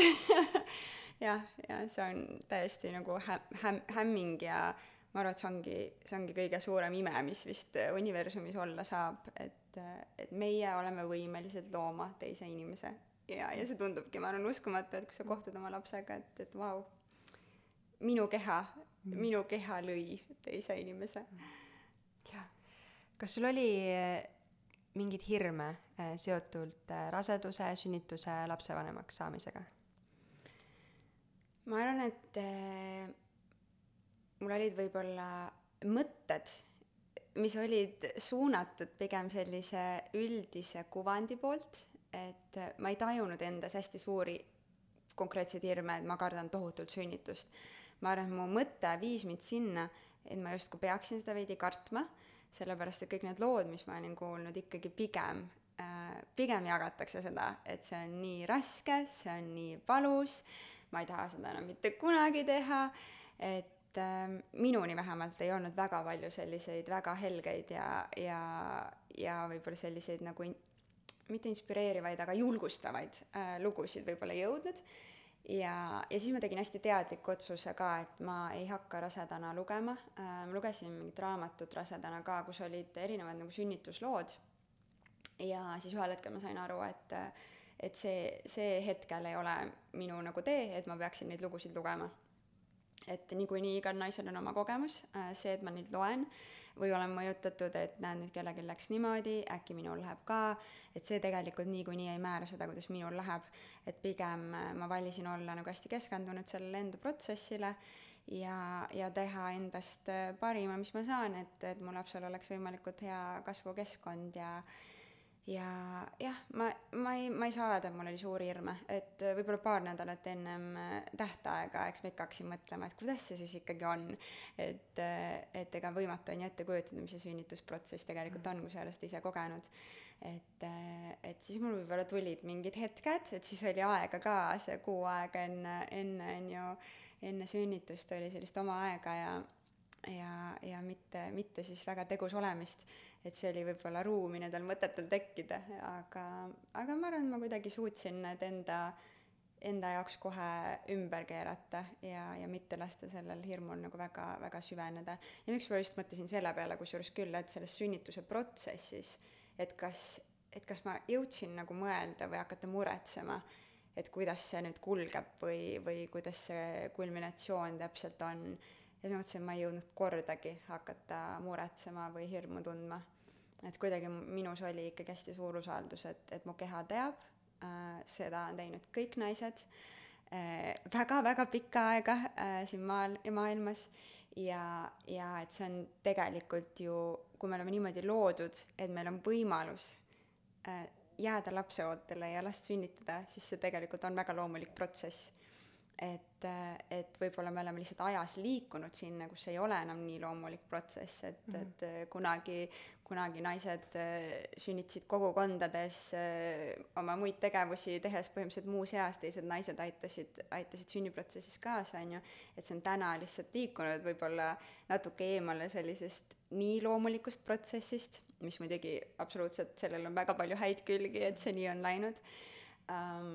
jah, ja see on täiesti nagu hä-, häm-, hämming ja ma arvan, et see ongi, see ongi kõige suurem ime, mis vist universumis olla saab, et, et meie oleme võimelised looma teise inimese. ja, ja see tundubki, ma arvan, uskumatu, et kui sa kohtud oma lapsega, et, et vau, minu keha mm., minu keha lõi teise inimese. jah. kas sul oli eh, mingeid hirme eh, seotult eh, raseduse, sünnituse, lapsevanemaks saamisega? ma arvan, et mul olid võib-olla mõtted, mis olid suunatud pigem sellise üldise kuvandi poolt, et ma ei tajunud endas hästi suuri konkreetseid hirme, et ma kardan tohutult sünnitust. Ma arvan, et mu mõte viis mind sinna, et ma justkui peaksin seda veidi kartma, sellepärast et kõik need lood, mis ma olin kuulnud, ikkagi pigem äh,, pigem jagatakse seda, et see on nii raske, see on nii valus, ma ei taha seda enam mitte kunagi teha, et äh, minuni vähemalt ei olnud väga palju selliseid väga helgeid ja, ja, ja võib-olla selliseid nagu in, mitte inspireerivaid, aga julgustavaid äh, lugusid võib-olla jõudnud. Ja, ja siis ma tegin hästi teadliku otsuse ka, et ma ei hakka rasedana lugema äh,, ma lugesin mingit raamatut rasedana ka, kus olid erinevad nagu sünnituslood. ja siis ühel hetkel ma sain aru, et et see, see hetkel ei ole minu nagu tee, et ma peaksin neid lugusid lugema et niikuinii igal naisel on oma kogemus, äh, see, et ma nüüd loen või olen mõjutatud, et näed, nüüd kellelgi läks niimoodi, äkki minul läheb ka, et see tegelikult niikuinii ei määra seda, kuidas minul läheb, et pigem äh, ma valisin olla nagu hästi keskendunud sellele enda protsessile ja, ja teha endast äh, parima, mis ma saan, et, et mu lapsel oleks võimalikult hea kasvukeskkond ja ja jah, ma, ma ei, ma ei saa öelda, et mul oli suuri hirme, et äh, võib-olla paar nädalat ennem äh, tähtaega, eks ma ikka hakkasin mõtlema, et kuidas see siis ikkagi on. et, äh, et ega võimatu on ju ette kujutada, mis see sünnitusprotsess tegelikult on, kui sa ei ole seda ise kogenud. et, et siis mul võib-olla tulid mingid hetked, et siis oli aega ka, see kuu aega enne, enne on ju, enne sünnitust oli sellist oma aega ja ja, ja mitte, mitte siis väga tegus olemist et see oli võib-olla ruumi nendel mõtetel tekkida, aga, aga ma arvan, et ma kuidagi suutsin need enda, enda jaoks kohe ümber keerata ja, ja mitte lasta sellel hirmul nagu väga, väga süveneda. ja miks ma just mõtlesin selle peale, kusjuures küll, et selles sünnituse protsessis, et kas, et kas ma jõudsin nagu mõelda või hakata muretsema, et kuidas see nüüd kulgeb või, või kuidas see kulminatsioon täpselt on ja siis ma mõtlesin, ma ei jõudnud kordagi hakata muretsema või hirmu tundma. et kuidagi minus oli ikkagi hästi suur usaldus, et, et mu keha teab äh,, seda on teinud kõik naised äh, väga-väga pikka aega äh, siin maal ja maailmas ja, ja et see on tegelikult ju, kui me oleme niimoodi loodud, et meil on võimalus äh, jääda lapseootele ja last sünnitada, siis see tegelikult on väga loomulik protsess et, et võib-olla me oleme lihtsalt ajas liikunud sinna, kus ei ole enam nii loomulik protsess, et mm, -hmm. et kunagi, kunagi naised äh, sünnitasid kogukondades äh, oma muid tegevusi tehes põhimõtteliselt muus eas, teised naised aitasid, aitasid sünniprotsessis kaasa, on ju, et see on täna lihtsalt liikunud võib-olla natuke eemale sellisest nii loomulikust protsessist, mis muidugi absoluutselt, sellel on väga palju häid külgi, et see nii on läinud um,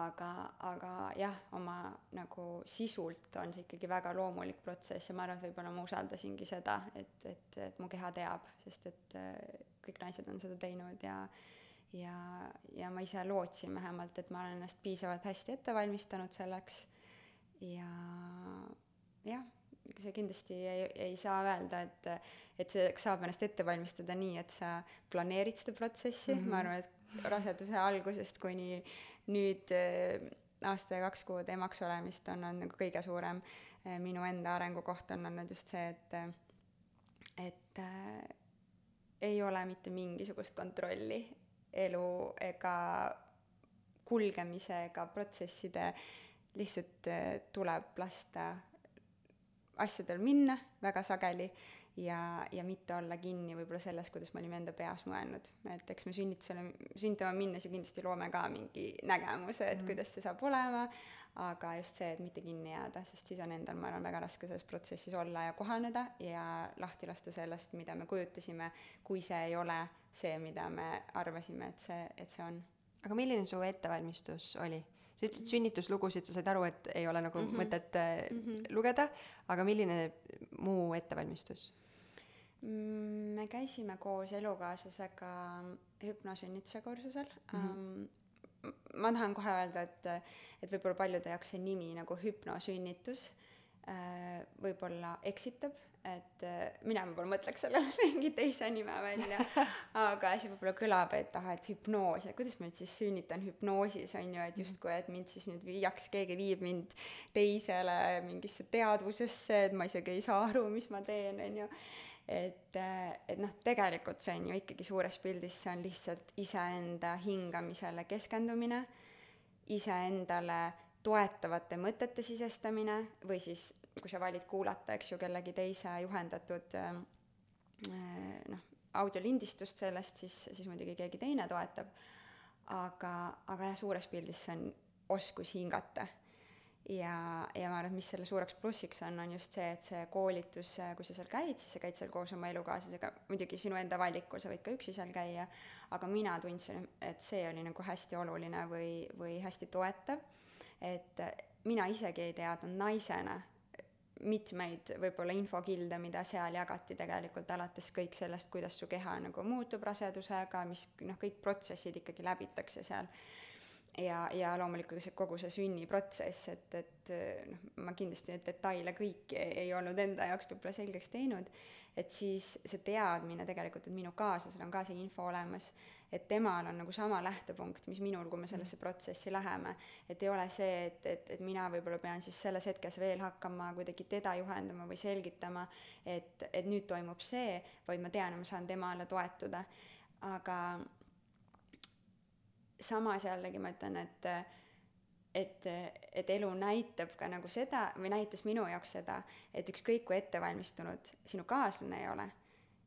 aga, aga jah, oma nagu sisult on see ikkagi väga loomulik protsess ja ma arvan, et võib-olla ma usaldasingi seda, et, et, et mu keha teab, sest et äh, kõik naised on seda teinud ja ja, ja ma ise lootsin vähemalt, et ma olen ennast piisavalt hästi ette valmistanud selleks ja jah, see kindlasti ei, ei saa öelda, et, et selleks saab ennast ette valmistada nii, et sa planeerid seda protsessi mm, -hmm. ma arvan, et raseduse algusest kuni nüüd äh, aasta ja kaks kuud emaks olemist on olnud nagu kõige suurem äh, minu enda arengukoht on olnud just see, et äh, et äh, ei ole mitte mingisugust kontrolli elu ega kulgemise ega protsesside, lihtsalt äh, tuleb lasta asjadel minna väga sageli ja, ja mitte olla kinni võib-olla selles, kuidas me olime enda peas mõelnud. et eks me sünnitusele, sünnitama minnes ju kindlasti loome ka mingi nägemuse, et mm. kuidas see saab olema, aga just see, et mitte kinni jääda, sest siis on endal, ma arvan, väga raske selles protsessis olla ja kohaneda ja lahti lasta sellest, mida me kujutasime, kui see ei ole see, mida me arvasime, et see, et see on. aga milline su ettevalmistus oli? sa ütlesid sünnituslugusid, sa said aru, et ei ole nagu mm -hmm. mõtet mm -hmm. lugeda, aga milline muu ettevalmistus? Mm, me käisime koos elukaaslasega hüpnosünnituse kursusel mm. -hmm. Ma tahan kohe öelda, et, et võib-olla paljude jaoks see nimi nagu hüpnosünnitus äh, võib-olla eksitab, et äh, mina võib-olla mõtleks sellele mingi teise nime välja, aga asi võib-olla kõlab, et ah, et hüpnoos ja kuidas ma nüüd siis sünnitan hüpnoosis, on ju, et justkui, et mind siis nüüd viiaks, keegi viib mind teisele mingisse teadvusesse, et ma isegi ei saa aru, mis ma teen, on ju. Et, et noh, tegelikult see on ju ikkagi suures pildis, see on lihtsalt iseenda hingamisele keskendumine, iseendale toetavate mõtete sisestamine või siis kui sa valid kuulata, eks ju, kellegi teise juhendatud äh, noh, audiolindistust sellest, siis, siis muidugi keegi teine toetab, aga, aga jah, suures pildis see on oskus hingata. Ja, ja ma arvan, et mis selle suureks plussiks on, on just see, et see koolitus, kui sa seal käid, siis sa käid seal koos oma elukaaslasega, muidugi sinu enda valikul, sa võid ka üksi seal käia, aga mina tundsin, et see oli nagu hästi oluline või, või hästi toetav, et mina isegi ei teadnud naisena, mitmeid võib-olla infokilde, mida seal jagati tegelikult, alates kõik sellest, kuidas su keha nagu muutub rasedusega, mis noh, kõik protsessid ikkagi läbitakse seal. Ja, ja loomulikult see kogu see sünniprotsess, et, et noh, ma kindlasti neid detaile kõiki ei, ei olnud enda jaoks võib-olla selgeks teinud, et siis see teadmine tegelikult, et minu kaaslasel on ka see info olemas, et temal on nagu sama lähtepunkt, mis minul, kui me sellesse protsessi läheme. et ei ole see, et, et, et mina võib-olla pean siis selles hetkes veel hakkama kuidagi teda juhendama või selgitama, et, et nüüd toimub see, vaid ma tean, ma saan temale toetuda. aga samas jällegi ma ütlen, et et, et elu näitab ka nagu seda või näitas minu jaoks seda, et ükskõik kui ettevalmistunud sinu kaaslane ei ole,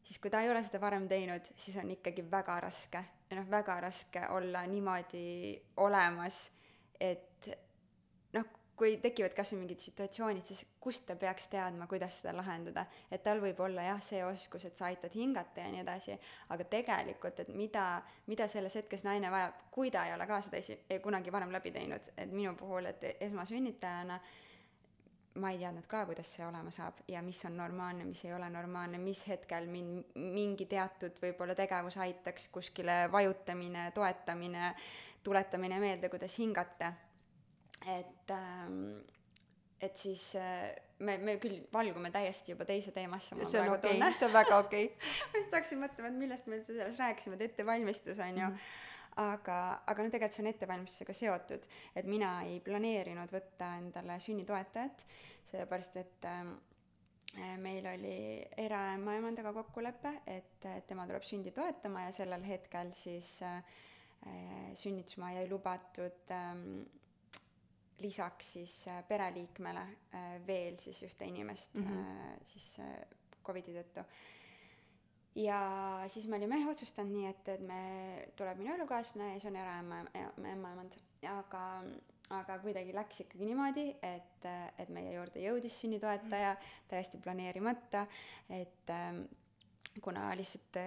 siis kui ta ei ole seda varem teinud, siis on ikkagi väga raske. Noh, väga raske olla niimoodi olemas, et kui tekivad kas või mingid situatsioonid, siis kust ta peaks teadma, kuidas seda lahendada. et tal võib olla jah, see oskus, et sa aitad hingata ja nii edasi, aga tegelikult, et mida, mida selles hetkes naine vajab, kui ta ei ole ka seda esi-, kunagi varem läbi teinud, et minu puhul, et esmasünnitajana ma ei teadnud ka, kuidas see olema saab ja mis on normaalne, mis ei ole normaalne, mis hetkel mind mingi teatud võib-olla tegevus aitaks, kuskile vajutamine, toetamine, tuletamine meelde, kuidas hingata. Et ähm, et siis äh, me, me küll valgume täiesti juba teise teemasse. see on okei okay., see on väga okei okay. ma just hakkasin mõtlema, et millest me üldse selles rääkisime, et ettevalmistus on ju mm. -hmm aga, aga no tegelikult see on ettevalmistusega seotud, et mina ei planeerinud võtta endale sünnitoetajat, sellepärast et äh, meil oli eraemaemandaga kokkulepe, et, et tema tuleb sündi toetama ja sellel hetkel siis äh, sünnitusmaja ei lubatud äh, lisaks siis äh, pereliikmele äh, veel siis ühte inimest mm -hmm. siis Covidi tõttu ja siis me olime jah otsustanud nii, et, et me, tuleb minu elukaaslane ja siis on eraema, emaemand, aga, aga kuidagi läks ikkagi niimoodi, et, et meie juurde jõudis sünnitoetaja täiesti planeerimata, et kuna lihtsalt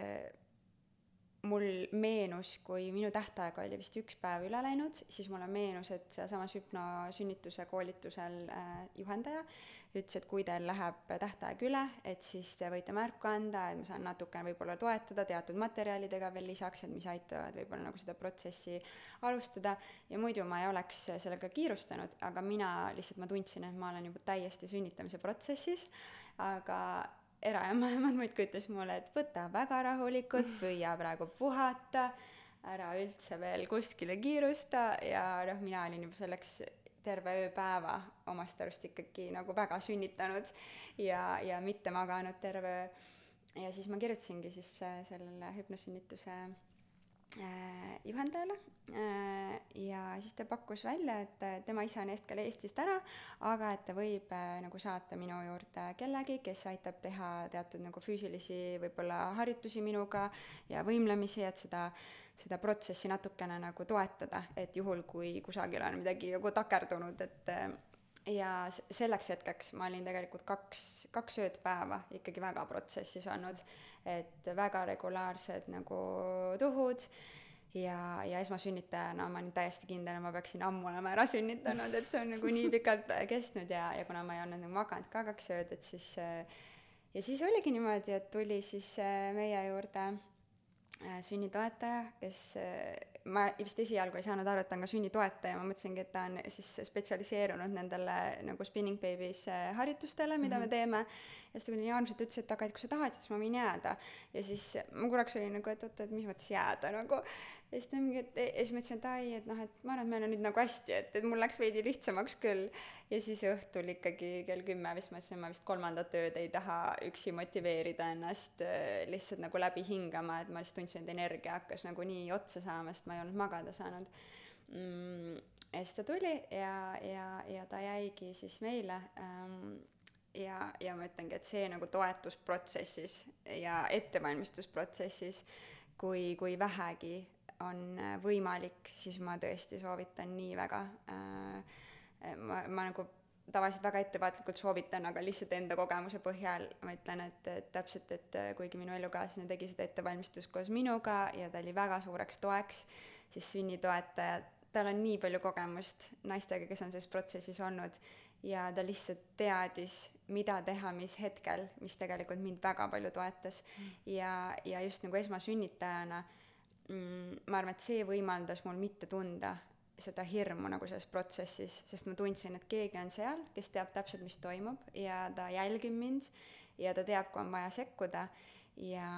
mul meenus, kui minu tähtaeg oli vist üks päev üle läinud, siis mulle meenus, et sealsamas hüpnosünnituse koolitusel äh, juhendaja ütles, et kui teil läheb tähtaeg üle, et siis te võite märku anda, et ma saan natukene võib-olla toetada teatud materjalidega veel lisaks, et mis aitavad võib-olla nagu seda protsessi alustada. Ja muidu ma ei oleks sellega kiirustanud, aga mina lihtsalt, ma tundsin, et ma olen juba täiesti sünnitamise protsessis, aga eraema-emand muudkui ütles mulle, et võta väga rahulikult, püüa praegu puhata, ära üldse veel kuskile kiirusta ja noh, mina olin juba selleks terve ööpäeva omast arust ikkagi nagu väga sünnitanud ja, ja mitte maganud terve öö. ja siis ma kirjutasingi siis äh, sellele hüpnosünnituse juhendajale äh, ja siis ta pakkus välja, et tema ise on hetkel Eestist ära, aga et ta võib äh, nagu saata minu juurde kellegi, kes aitab teha teatud nagu füüsilisi võib-olla harjutusi minuga ja võimlemisi, et seda seda protsessi natukene nagu toetada, et juhul, kui kusagil on midagi nagu takerdunud, et ja selleks hetkeks ma olin tegelikult kaks, kaks ööd päeva ikkagi väga protsessis olnud, et väga regulaarsed nagu tuhud ja, ja esmasünnitajana ma olin täiesti kindel, et ma peaksin ammu olema ära sünnitanud, et see on nagu nii pikalt kestnud ja, ja kuna ma ei olnud nagu maganud ka kaks ööd, et siis ja siis oligi niimoodi, et tuli siis meie juurde äh, sünnitoetaja, kes äh, ma vist esialgu ei saanud aru, et ta on ka sünnitoetaja, ma mõtlesingi, et ta on siis spetsialiseerunud nendele nagu spinning babies äh, harjutustele, mida mm -hmm. me teeme. Ja siis ta kuidagi armsalt ütles, et aga, et kui sa tahad, siis ma võin jääda. ja siis ma korraks olin nagu, et oota, et mis mõttes jääda nagu. ja siis ta mingi, et ja siis ma ütlesin, et ai, et noh, et ma arvan, et meil on nüüd nagu hästi, et, et mul läks veidi lihtsamaks küll. ja siis õhtul ikkagi kell kümme vist mõtlesin, et ma vist kolmandat ööd ei taha üksi motiveerida ennast äh, lihtsalt nagu läbi hingama, et ma lihtsalt tundsin, et energia hakkas nagu nii otsa saama, sest ma ei olnud magada saanud mm,. ja siis ta tuli ja, ja, ja ta jäigi siis meile ähm, ja, ja ma ütlengi, et see nagu toetusprotsessis ja ettevalmistusprotsessis, kui, kui vähegi on võimalik, siis ma tõesti soovitan nii väga äh,. ma, ma nagu tavaliselt väga ettevaatlikult soovitan, aga lihtsalt enda kogemuse põhjal ma ütlen, et, et täpselt, et kuigi minu elukaaslane tegi seda ettevalmistust koos minuga ja ta oli väga suureks toeks, siis sünnitoetaja, tal on nii palju kogemust naistega, kes on selles protsessis olnud ja ta lihtsalt teadis, mida teha, mis hetkel, mis tegelikult mind väga palju toetas mm. ja, ja just nagu esmasünnitajana mm, ma arvan, et see võimaldas mul mitte tunda seda hirmu nagu selles protsessis, sest ma tundsin, et keegi on seal, kes teab täpselt, mis toimub ja ta jälgib mind ja ta teab, kui on vaja sekkuda ja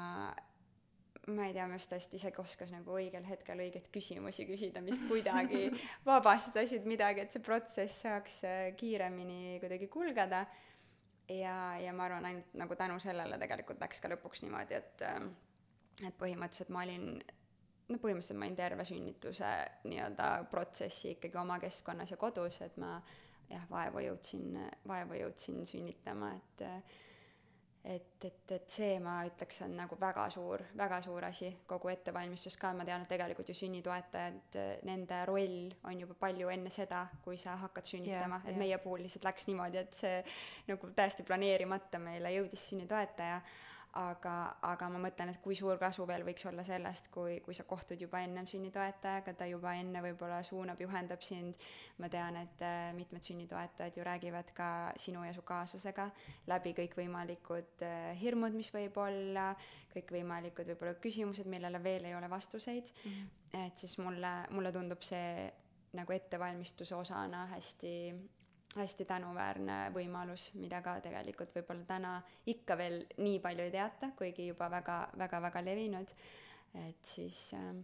ma ei tea, minu arust hästi isegi oskas nagu õigel hetkel õigeid küsimusi küsida, mis kuidagi vabastasid midagi, et see protsess saaks äh, kiiremini kuidagi kulgeda. Ja, ja ma arvan, ainult nagu tänu sellele tegelikult läks ka lõpuks niimoodi, et äh, et põhimõtteliselt ma olin no põhimõtteliselt ma olin terve sünnituse nii-öelda protsessi ikkagi oma keskkonnas ja kodus, et ma jah, vaevu jõudsin, vaevu jõudsin sünnitama, et et, et, et see, ma ütleks, on nagu väga suur, väga suur asi, kogu ettevalmistus ka, ma tean, et tegelikult ju sünnitoetajad, nende roll on juba palju enne seda, kui sa hakkad sünnitama. Yeah,, et yeah. meie puhul lihtsalt läks niimoodi, et see nagu täiesti planeerimata meile jõudis sünnitoetaja aga, aga ma mõtlen, et kui suur kasu veel võiks olla sellest, kui, kui sa kohtud juba ennem sünnitoetajaga, ta juba enne võib-olla suunab, juhendab sind, ma tean, et äh, mitmed sünnitoetajad ju räägivad ka sinu ja su kaaslasega läbi kõikvõimalikud äh, hirmud, mis võib olla, kõikvõimalikud võib-olla küsimused, millele veel ei ole vastuseid mm, -hmm. et siis mulle, mulle tundub see nagu ettevalmistuse osana hästi hästi tänuväärne võimalus, mida ka tegelikult võib-olla täna ikka veel nii palju ei teata, kuigi juba väga, väga, väga levinud. et siis äh,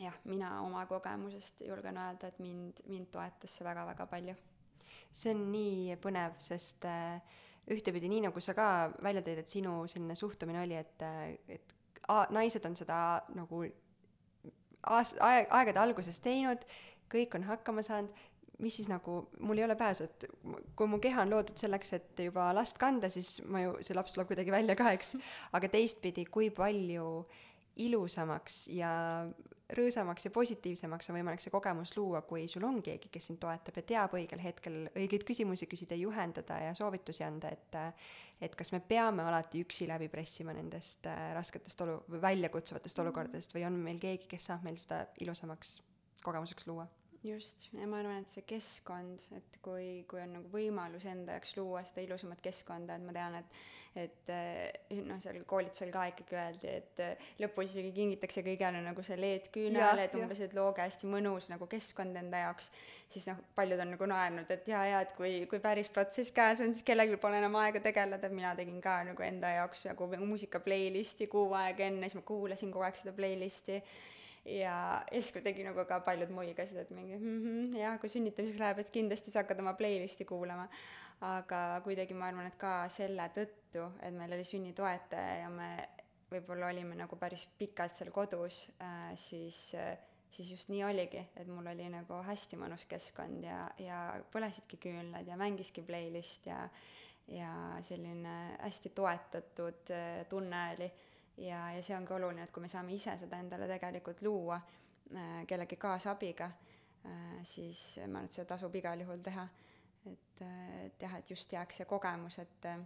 jah, mina oma kogemusest julgen öelda, et mind, mind toetas see väga-väga palju. see on nii põnev, sest äh, ühtepidi nii, nagu sa ka välja tõid, et sinu selline suhtumine oli, et, äh, et a, naised on seda nagu aast-, aeg, aegade alguses teinud, kõik on hakkama saanud mis siis nagu, mul ei ole pääsu, et kui mu keha on loodud selleks, et juba last kanda, siis ma ju, see laps tuleb kuidagi välja ka, eks. aga teistpidi, kui palju ilusamaks ja rõõsamaks ja positiivsemaks on võimalik see kogemus luua, kui sul on keegi, kes sind toetab ja teab õigel hetkel õigeid küsimusi küsida, juhendada ja soovitusi anda, et et kas me peame alati üksi läbi pressima nendest äh, rasketest olu- või väljakutsuvatest olukordadest või on meil keegi, kes saab meil seda ilusamaks kogemuseks luua just, ja ma arvan, et see keskkond, et kui, kui on nagu võimalus enda jaoks luua seda ilusamat keskkonda, et ma tean, et et eh, noh, seal koolitusel ka ikkagi öeldi, et eh, lõpus isegi kingitakse kõigele nagu see LED-küünal, et umbes, et looge hästi mõnus nagu keskkond enda jaoks, siis noh, paljud on nagu naernud, et jaa, jaa, et kui, kui päris protsess käes on, siis kellelgi pole enam aega tegeleda, mina tegin ka nagu enda jaoks nagu muusika playlist'i kuu aega enne, siis ma kuulasin kogu aeg seda playlist'i ja siis kuidagi nagu ka paljud muigasid, et mingi mm -hmm, jah, kui sünnitamiseks läheb, et kindlasti sa hakkad oma playlist'i kuulama. aga kuidagi ma arvan, et ka selle tõttu, et meil oli sünnitoetaja ja me võib-olla olime nagu päris pikalt seal kodus äh,, siis äh, siis just nii oligi, et mul oli nagu hästi mõnus keskkond ja, ja põlesidki küünlad ja mängiski playlist ja ja selline hästi toetatud äh, tunne oli ja, ja see ongi oluline, et kui me saame ise seda endale tegelikult luua äh, kellegi kaasabiga äh,, siis ma arvan, et seda tasub igal juhul teha. et, äh, et jah, et just jääks see kogemus, et äh,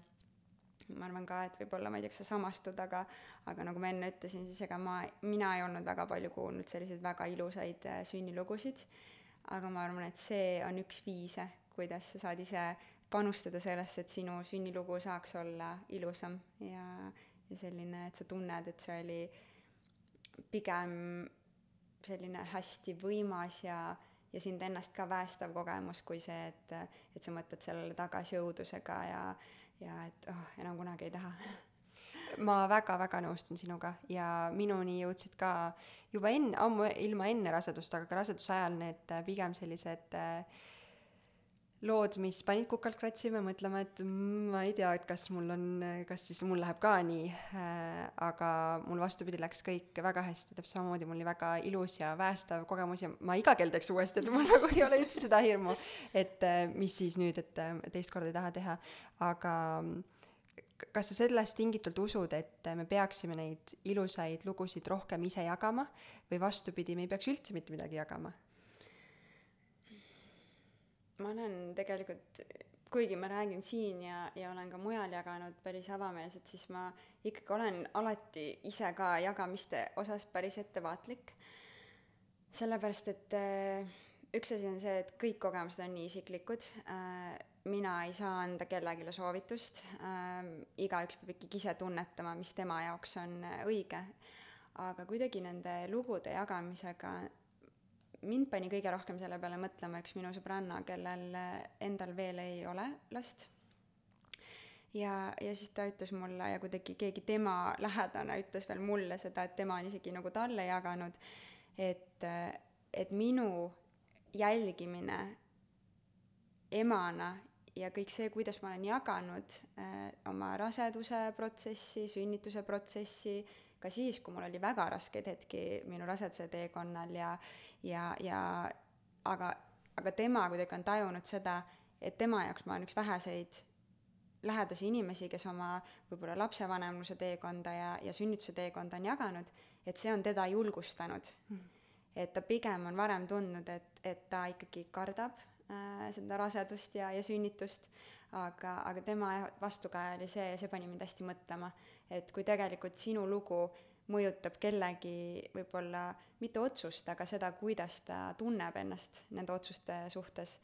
ma arvan ka, et võib-olla, ma ei tea, kas sa samastud, aga aga nagu ma enne ütlesin, siis ega ma, mina ei olnud väga palju kuulnud selliseid väga ilusaid äh, sünnilugusid, aga ma arvan, et see on üks viise, kuidas sa saad ise panustada sellesse, et sinu sünnilugu saaks olla ilusam ja ja selline, et sa tunned, et see oli pigem selline hästi võimas ja, ja sind ennast ka päästev kogemus, kui see, et, et sa mõtled sellele tagasi õudusega ja, ja et oh, enam kunagi ei taha. Ma väga-väga nõustun sinuga ja minuni jõudsid ka juba enne, ammu ilma enne rasedust, aga ka raseduse ajal need äh, pigem sellised äh, lood, mis panid kukalt kratsima, mõtlema, et mm, ma ei tea, et kas mul on, kas siis mul läheb ka nii äh,, aga mul vastupidi, läks kõik väga hästi, täpselt samamoodi, mul oli väga ilus ja päästav kogemus ja ma iga kell teeks uuesti, et mul nagu ei ole üldse seda hirmu, et äh, mis siis nüüd, et äh, teist korda ei taha teha, aga kas sa sellest tingitult usud, et me peaksime neid ilusaid lugusid rohkem ise jagama või vastupidi, me ei peaks üldse mitte midagi jagama? Ma olen tegelikult, kuigi ma räägin siin ja, ja olen ka mujal jaganud päris avameelselt, siis ma ikkagi olen alati ise ka jagamiste osas päris ettevaatlik. sellepärast, et äh, üks asi on see, et kõik kogemused on nii isiklikud äh,, mina ei saa anda kellelegi soovitust äh,, igaüks peab ikkagi ise tunnetama, mis tema jaoks on õige. aga kuidagi nende lugude jagamisega mind pani kõige rohkem selle peale mõtlema üks minu sõbranna, kellel endal veel ei ole last. ja, ja siis ta ütles mulle ja kuidagi keegi tema lähedane ütles veel mulle seda, et tema on isegi nagu talle jaganud, et, et minu jälgimine emana ja kõik see, kuidas ma olen jaganud äh, oma raseduse protsessi, sünnituse protsessi, ka siis, kui mul oli väga raskeid hetki minu raseduse teekonnal ja, ja, ja aga, aga tema kuidagi on tajunud seda, et tema jaoks ma olen üks väheseid lähedasi inimesi, kes oma võib-olla lapsevanemluse teekonda ja, ja sünnituse teekonda on jaganud, et see on teda julgustanud mm. et ta pigem on varem tundnud, et, et ta ikkagi kardab äh, seda rasedust ja, ja sünnitust, aga, aga tema vastukaja oli see ja see pani mind hästi mõtlema, et kui tegelikult sinu lugu mõjutab kellegi võib-olla mitte otsust, aga seda, kuidas ta tunneb ennast nende otsuste suhtes.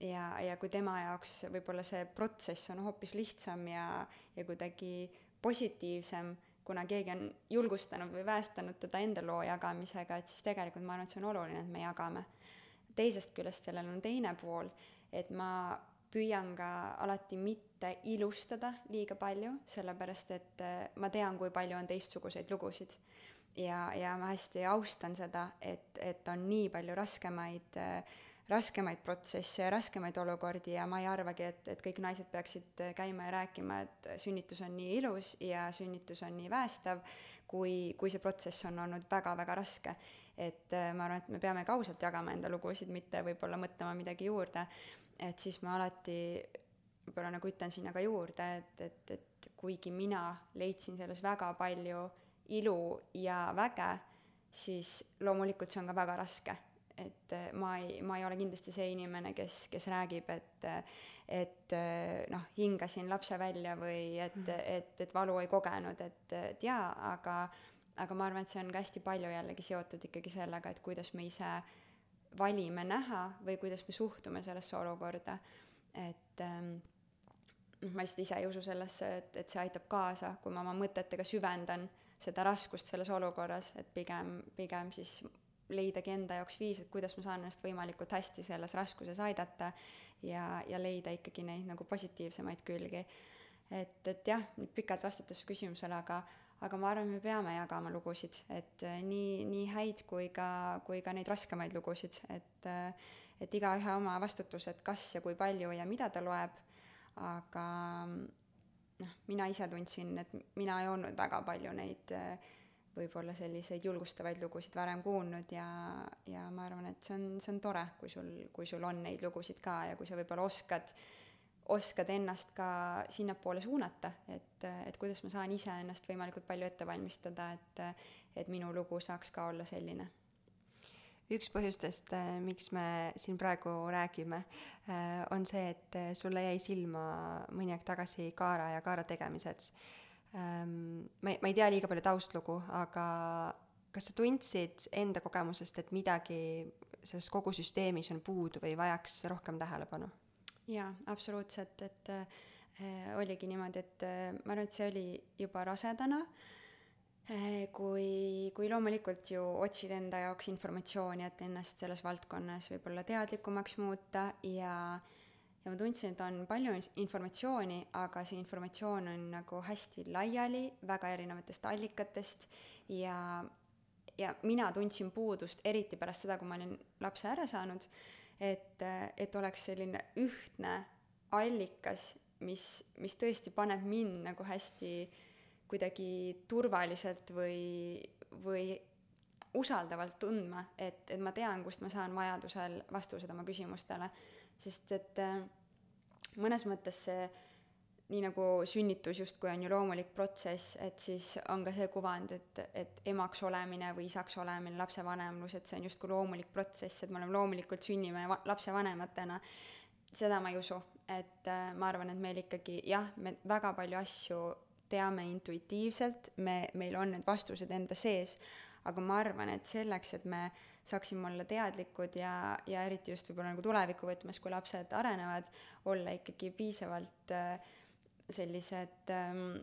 ja, ja kui tema jaoks võib-olla see protsess on hoopis lihtsam ja, ja kuidagi positiivsem, kuna keegi on julgustanud või päästanud teda enda loo jagamisega, et siis tegelikult ma arvan, et see on oluline, et me jagame. teisest küljest sellel on teine pool, et ma püüan ka alati mitte ilustada liiga palju, sellepärast et äh, ma tean, kui palju on teistsuguseid lugusid. ja, ja ma hästi austan seda, et, et on nii palju raskemaid äh, raskemaid protsesse ja raskemaid olukordi ja ma ei arvagi, et, et kõik naised peaksid käima ja rääkima, et sünnitus on nii ilus ja sünnitus on nii päästav, kui, kui see protsess on olnud väga-väga raske. et ma arvan, et me peame ka ausalt jagama enda lugusid, mitte võib-olla mõtlema midagi juurde et siis ma alati võib-olla nagu ütlen sinna ka juurde, et, et, et kuigi mina leidsin selles väga palju ilu ja väge, siis loomulikult see on ka väga raske. et eh, ma ei, ma ei ole kindlasti see inimene, kes, kes räägib, et et eh, noh, hingasin lapse välja või et, mhm. et, et valu ei kogenud, et, et jaa, aga aga ma arvan, et see on ka hästi palju jällegi seotud ikkagi sellega, et kuidas me ise valime näha või kuidas me suhtume sellesse olukorda. et ähm, noh, ma lihtsalt ise ei usu sellesse, et, et see aitab kaasa, kui ma oma mõtetega süvendan seda raskust selles olukorras, et pigem, pigem siis leidagi enda jaoks viis, et kuidas ma saan ennast võimalikult hästi selles raskuses aidata ja, ja leida ikkagi neid nagu positiivsemaid külgi. et, et jah, pikalt vastates su küsimusele, aga aga ma arvan, me peame jagama lugusid, et äh, nii, nii häid kui ka, kui ka neid raskemaid lugusid, et äh, et igaühe oma vastutus, et kas ja kui palju ja mida ta loeb, aga noh, mina ise tundsin, et mina ei olnud väga palju neid äh, võib-olla selliseid julgustavaid lugusid varem kuulnud ja, ja ma arvan, et see on, see on tore, kui sul, kui sul on neid lugusid ka ja kui sa võib-olla oskad äh, oskad ennast ka sinnapoole suunata, et, et kuidas ma saan ise ennast võimalikult palju ette valmistada, et, et minu lugu saaks ka olla selline üks põhjustest, miks me siin praegu räägime, on see, et sulle jäi silma mõni aeg tagasi Kaara ja Kaara tegemised. Ähm, ma ei, ma ei tea liiga palju taustlugu, aga kas sa tundsid enda kogemusest, et midagi selles kogu süsteemis on puudu või vajaks rohkem tähelepanu? Jaa, absoluutselt, et äh, oligi niimoodi, et äh, ma arvan, et see oli juba rasedana Eh, kui, kui loomulikult ju otsid enda jaoks informatsiooni, et ennast selles valdkonnas võib-olla teadlikumaks muuta ja ja ma tundsin, et on palju informatsiooni, aga see informatsioon on nagu hästi laiali, väga erinevatest allikatest ja ja mina tundsin puudust, eriti pärast seda, kui ma olin lapse ära saanud, et, et oleks selline ühtne allikas, mis, mis tõesti paneb mind nagu hästi kuidagi turvaliselt või, või usaldavalt tundma, et, et ma tean, kust ma saan vajadusel vastused oma küsimustele. sest et äh, mõnes mõttes see, nii nagu sünnitus justkui on ju loomulik protsess, et siis on ka see kuvand, et, et emaks olemine või isaks olemine, lapsevanemlus, et see on justkui loomulik protsess, et me oleme loomulikult sünnime va-, lapsevanematena, seda ma ei usu. et äh, ma arvan, et meil ikkagi jah, me väga palju asju teame intuitiivselt, me, meil on need vastused enda sees, aga ma arvan, et selleks, et me saaksime olla teadlikud ja, ja eriti just võib-olla nagu tuleviku võtmes, kui lapsed arenevad, olla ikkagi piisavalt äh, sellised ähm,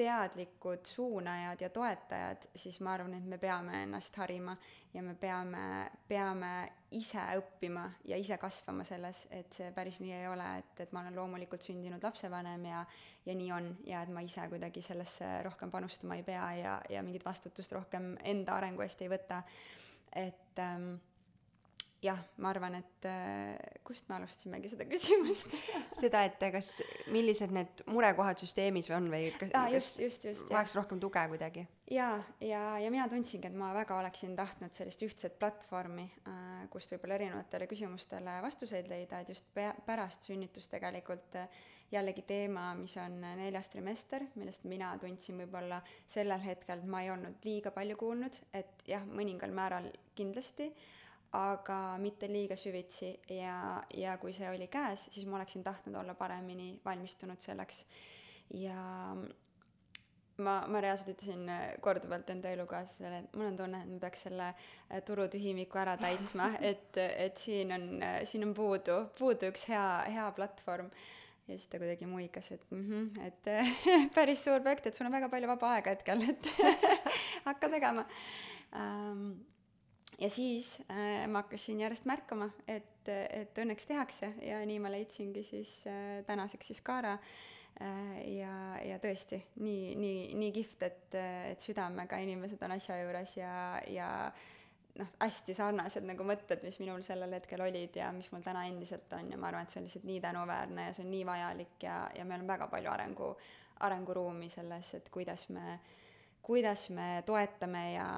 teadlikud suunajad ja toetajad, siis ma arvan, et me peame ennast harima ja me peame, peame ise õppima ja ise kasvama selles, et see päris nii ei ole, et, et ma olen loomulikult sündinud lapsevanem ja ja nii on ja et ma ise kuidagi sellesse rohkem panustama ei pea ja, ja mingit vastutust rohkem enda arengu eest ei võta. et ähm, jah, ma arvan, et äh, kust me alustasimegi seda küsimust seda, et kas, millised need murekohad süsteemis või on või kas ah,, just, just, just, vajaks rohkem tuge kuidagi? jaa, ja, ja, ja mina tundsingi, et ma väga oleksin tahtnud sellist ühtset platvormi äh,, kust võib-olla erinevatele küsimustele vastuseid leida, et just pea, pärast sünnitust tegelikult äh, jällegi teema, mis on neljas trimester, millest mina tundsin võib-olla sellel hetkel, ma ei olnud liiga palju kuulnud, et jah, mõningal määral kindlasti äh,, aga mitte liiga süvitsi ja, ja kui see oli käes, siis ma oleksin tahtnud olla paremini valmistunud selleks. ja ma, ma reaalselt ütlesin korduvalt enda elukaaslasele, et mul on tunne, et ma peaks selle äh, turutühimiku ära täitma, et, et siin on, siin on puudu, puudu üks hea, hea platvorm ja siis ta kuidagi muigas, et mhmh, et päris suur projekt, et sul on väga palju vaba aega hetkel, et hakka tegema um, ja siis äh, ma hakkasin järjest märkama, et, et õnneks tehakse ja nii ma leidsingi siis äh, tänaseks siis Kaara. Äh, ja, ja tõesti nii, nii, nii kihvt, et, et südamega inimesed on asja juures ja, ja noh, hästi sarnased nagu mõtted, mis minul sellel hetkel olid ja mis mul täna endiselt on. Ja ma arvan, et see on lihtsalt nii tänuväärne ja see on nii vajalik ja, ja meil on väga palju arengu, arenguruumi selles, et kuidas me, kuidas me toetame ja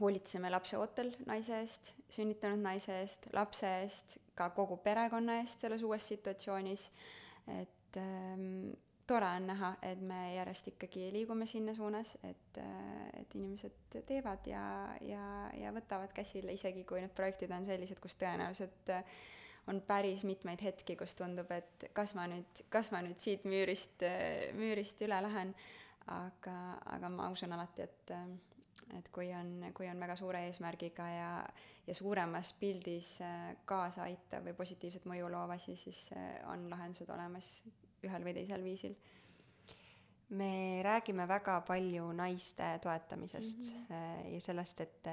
hoolitseme lapse ootel naise eest, sünnitanud naise eest, lapse eest, ka kogu perekonna eest selles uues situatsioonis, et ähm, tore on näha, et me järjest ikkagi liigume sinna suunas, et, äh, et inimesed teevad ja, ja, ja võtavad käsile, isegi kui need projektid on sellised, kus tõenäoliselt äh, on päris mitmeid hetki, kus tundub, et kas ma nüüd, kas ma nüüd siit müürist, äh, müürist üle lähen, aga, aga ma usun alati, et et kui on, kui on väga suure eesmärgiga ja, ja suuremas pildis äh, kaasa aitav või positiivset mõju loov asi, siis äh, on lahendused olemas ühel või teisel viisil. me räägime väga palju naiste toetamisest mm -hmm. ja sellest, et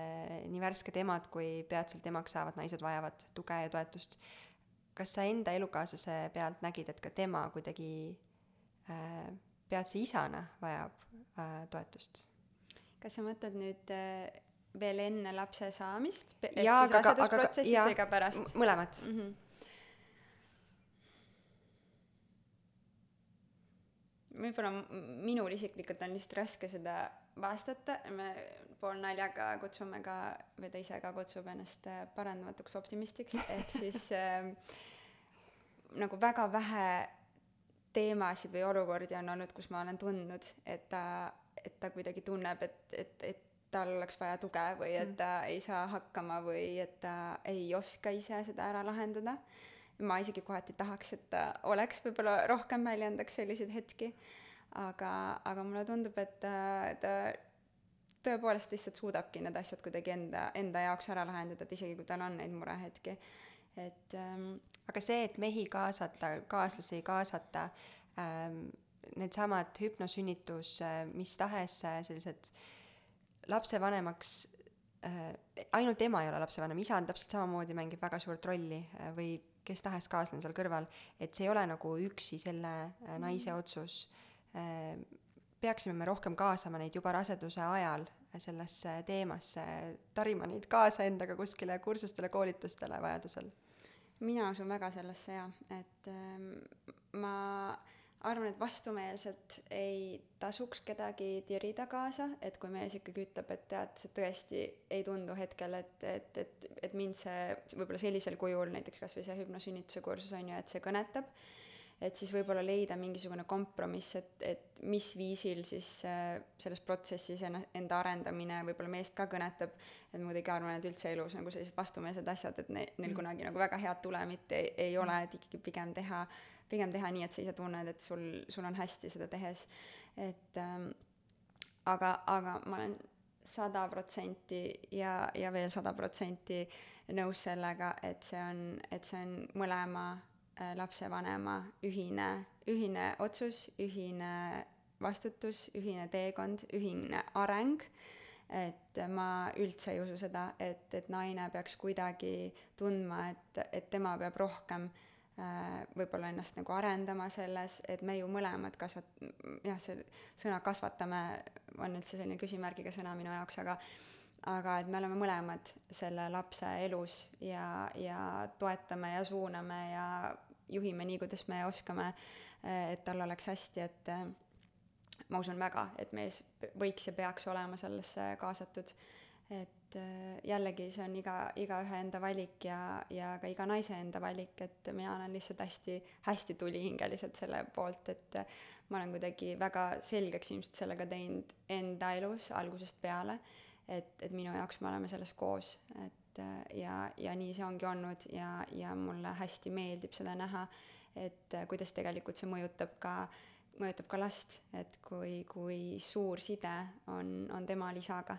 nii värsked emad kui peatselt emaks saavad naised vajavad tuge ja toetust. kas sa enda elukaaslase pealt nägid, et ka tema kuidagi peatse isana vajab toetust? Kas sa mõtled nüüd äh, veel enne lapse saamist, siis rasedusprotsessis või ka pärast? mõlemat mm. -hmm. võib-olla minul isiklikult on lihtsalt raske seda vastata, me poolnaljaga kutsume ka, või ta ise ka kutsub ennast äh, parandamatuks optimistiks, ehk siis äh, nagu väga vähe teemasid või olukordi on olnud, kus ma olen tundnud, et ta et ta kuidagi tunneb, et, et, et tal oleks vaja tuge või et mm. ta ei saa hakkama või et ta ei oska ise seda ära lahendada. ma isegi kohati tahaks, et ta oleks võib-olla rohkem väljendaks selliseid hetki, aga, aga mulle tundub, et ta, ta tõepoolest lihtsalt suudabki need asjad kuidagi enda, enda jaoks ära lahendada, et isegi kui tal on neid murehetki, et ähm, aga see, et mehi kaasata, kaaslasi kaasata ähm,, needsamad hüpnosünnitus, mis tahes sellised lapsevanemaks äh, ainult ema ei ole lapsevanem, isa on täpselt samamoodi, mängib väga suurt rolli äh, või kes tahes kaaslane seal kõrval, et see ei ole nagu üksi selle äh, naise mhm. otsus äh,. peaksime me rohkem kaasama neid juba raseduse ajal sellesse teemasse, tarima neid kaasa endaga kuskile kursustele, koolitustele vajadusel. mina usun väga sellesse jaa, et äh, ma arvan, et vastumeelselt ei tasuks kedagi tirida kaasa, et kui mees ikkagi ütleb, et tead, see tõesti ei tundu hetkel, et, et, et, et mind see võib-olla sellisel kujul, näiteks kas või see hüpnosünnituse kursus on ju, et see kõnetab, et siis võib-olla leida mingisugune kompromiss, et, et mis viisil siis äh, selles protsessis enna, enda arendamine võib-olla meest ka kõnetab, et muidugi arvan, et üldse elus nagu sellised vastumeelsed asjad, et ne-, neil mm. kunagi nagu väga head tulemit ei, ei ole, et ikkagi pigem teha pigem teha nii, et sa ise tunned, et sul, sul on hästi seda tehes. et ähm, aga, aga ma olen sada protsenti ja, ja veel sada protsenti nõus sellega, et see on, et see on mõlema lapsevanema ühine, ühine otsus, ühine vastutus, ühine teekond, ühine areng. Et ma üldse ei usu seda, et, et naine peaks kuidagi tundma, et, et tema peab rohkem äh, Äh, võib-olla ennast nagu arendama selles, et me ju mõlemad kasvat-, jah, see sõna kasvatame on üldse selline küsimärgiga sõna minu jaoks, aga aga et me oleme mõlemad selle lapse elus ja, ja toetame ja suuname ja juhime nii, kuidas me oskame, et tal oleks hästi, et ma usun väga, et mees võiks ja peaks olema sellesse kaasatud. et äh, jällegi see on iga, igaühe enda valik ja, ja ka iga naise enda valik, et mina olen lihtsalt hästi, hästi tulihingeliselt selle poolt, et äh, ma olen kuidagi väga selgeks ilmselt sellega teinud enda elus algusest peale, et, et minu jaoks me oleme selles koos, et äh, ja, ja nii see ongi olnud ja, ja mulle hästi meeldib seda näha, et kuidas tegelikult see mõjutab ka mõjutab ka last, et kui, kui suur side on, on temal isaga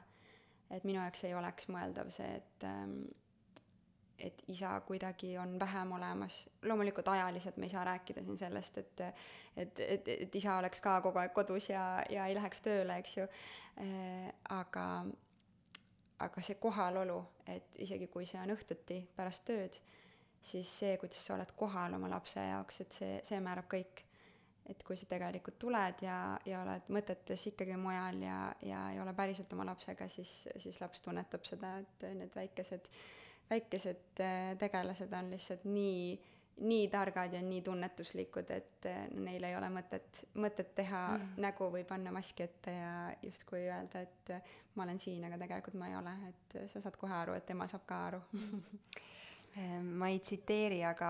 et minu jaoks ei oleks mõeldav see, et ähm, et isa kuidagi on vähem olemas, loomulikult ajaliselt me ei saa rääkida siin sellest, et et, et, et isa oleks ka kogu aeg kodus ja, ja ei läheks tööle, eks ju. Äh,, aga aga see kohalolu, et isegi kui see on õhtuti pärast tööd, siis see, kuidas sa oled kohal oma lapse jaoks, et see, see määrab kõik. Et kui sa tegelikult tuled ja, ja oled mõtetes ikkagi mujal ja, ja ei ole päriselt oma lapsega, siis, siis laps tunnetab seda, et need väikesed, väikesed äh, tegelased on lihtsalt nii, nii targad ja nii tunnetuslikud, et äh, neil ei ole mõtet, mõtet teha mm. nägu või panna maski ette ja justkui öelda, et äh, ma olen siin, aga tegelikult ma ei ole, et sa saad kohe aru, et tema saab ka aru. Ma ei tsiteeri, aga,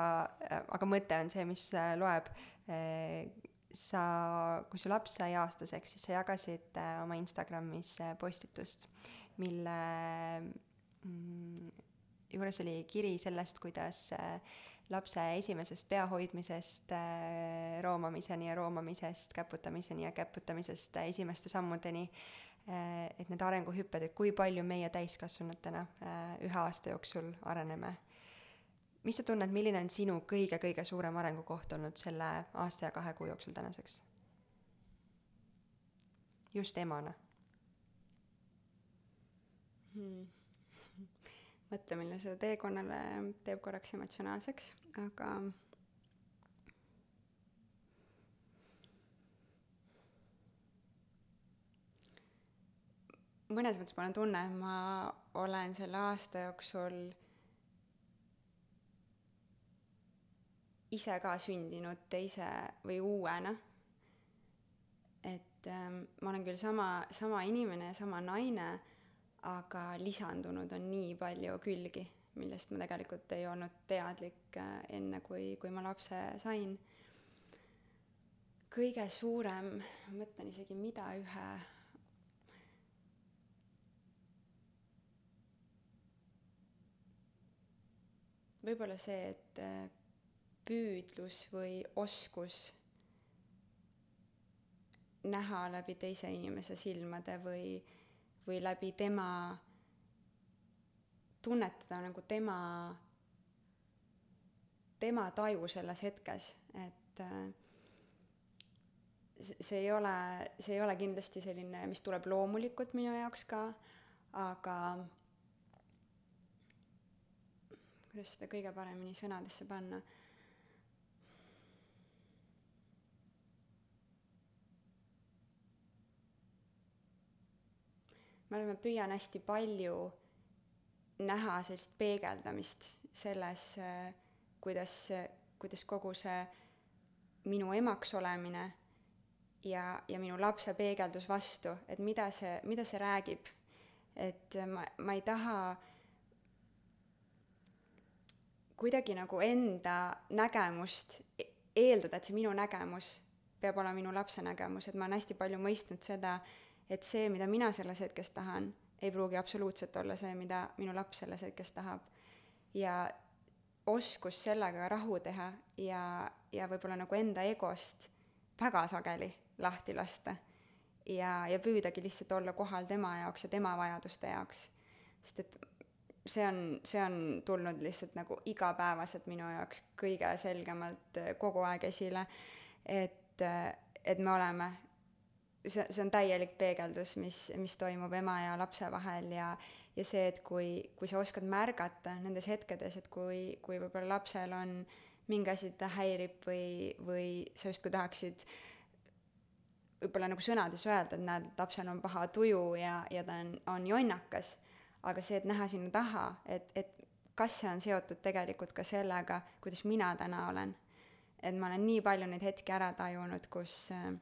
aga mõte on see, mis loeb. Sa, kui su laps sai aastaseks, siis sa jagasid oma Instagramis postitust, mille mm, juures oli kiri sellest, kuidas äh, lapse esimesest pea hoidmisest roomamiseni ja roomamisest käputamiseni ja käputamisest esimeste sammudeni, et need arenguhüpped, et kui palju meie täiskasvanutena ühe aasta jooksul areneme. Mis sa tunned, milline on sinu kõige-kõige suurem arengukoht olnud selle aasta ja kahe kuu jooksul tänaseks? just emana. Hmm.. Mõtlemine selle teekonnale teeb korraks emotsionaalseks, aga mõnes mõttes mul on tunne, et ma olen selle aasta jooksul ise ka sündinud teise või uuena. et ähm, ma olen küll sama, sama inimene ja sama naine, aga lisandunud on nii palju külgi, millest ma tegelikult ei olnud teadlik äh, enne, kui, kui ma lapse sain. kõige suurem, ma mõtlen isegi, mida ühe võib-olla see, et äh, püüdlus või oskus näha läbi teise inimese silmade või, või läbi tema, tunnetada nagu tema, tema taju selles hetkes, et äh, see ei ole, see ei ole kindlasti selline, mis tuleb loomulikult minu jaoks ka, aga kuidas seda kõige paremini sõnadesse panna arvan, ma püüan hästi palju näha sellist peegeldamist selles, kuidas, kuidas kogu see minu emaks olemine ja, ja minu lapse peegeldus vastu, et mida see, mida see räägib. et ma, ma ei taha kuidagi nagu enda nägemust eeldada, et see minu nägemus peab olema minu lapse nägemus, et ma olen hästi palju mõistnud seda, et see, mida mina selles hetkes tahan, ei pruugi absoluutselt olla see, mida minu laps selles hetkes tahab. ja oskus sellega rahu teha ja, ja võib-olla nagu enda egost väga sageli lahti lasta. ja, ja püüdagi lihtsalt olla kohal tema jaoks ja tema vajaduste jaoks. sest et see on, see on tulnud lihtsalt nagu igapäevaselt minu jaoks kõige selgemalt kogu aeg esile, et, et me oleme see, see on täielik peegeldus, mis, mis toimub ema ja lapse vahel ja, ja see, et kui, kui sa oskad märgata nendes hetkedes, et kui, kui võib-olla lapsel on mingi asi teda häirib või, või sa justkui tahaksid võib-olla nagu sõnades öelda, et näed, lapsel on paha tuju ja, ja ta on, on jonnakas, aga see, et näha sinna taha, et, et kas see on seotud tegelikult ka sellega, kuidas mina täna olen. et ma olen nii palju neid hetki ära tajunud, kus äh,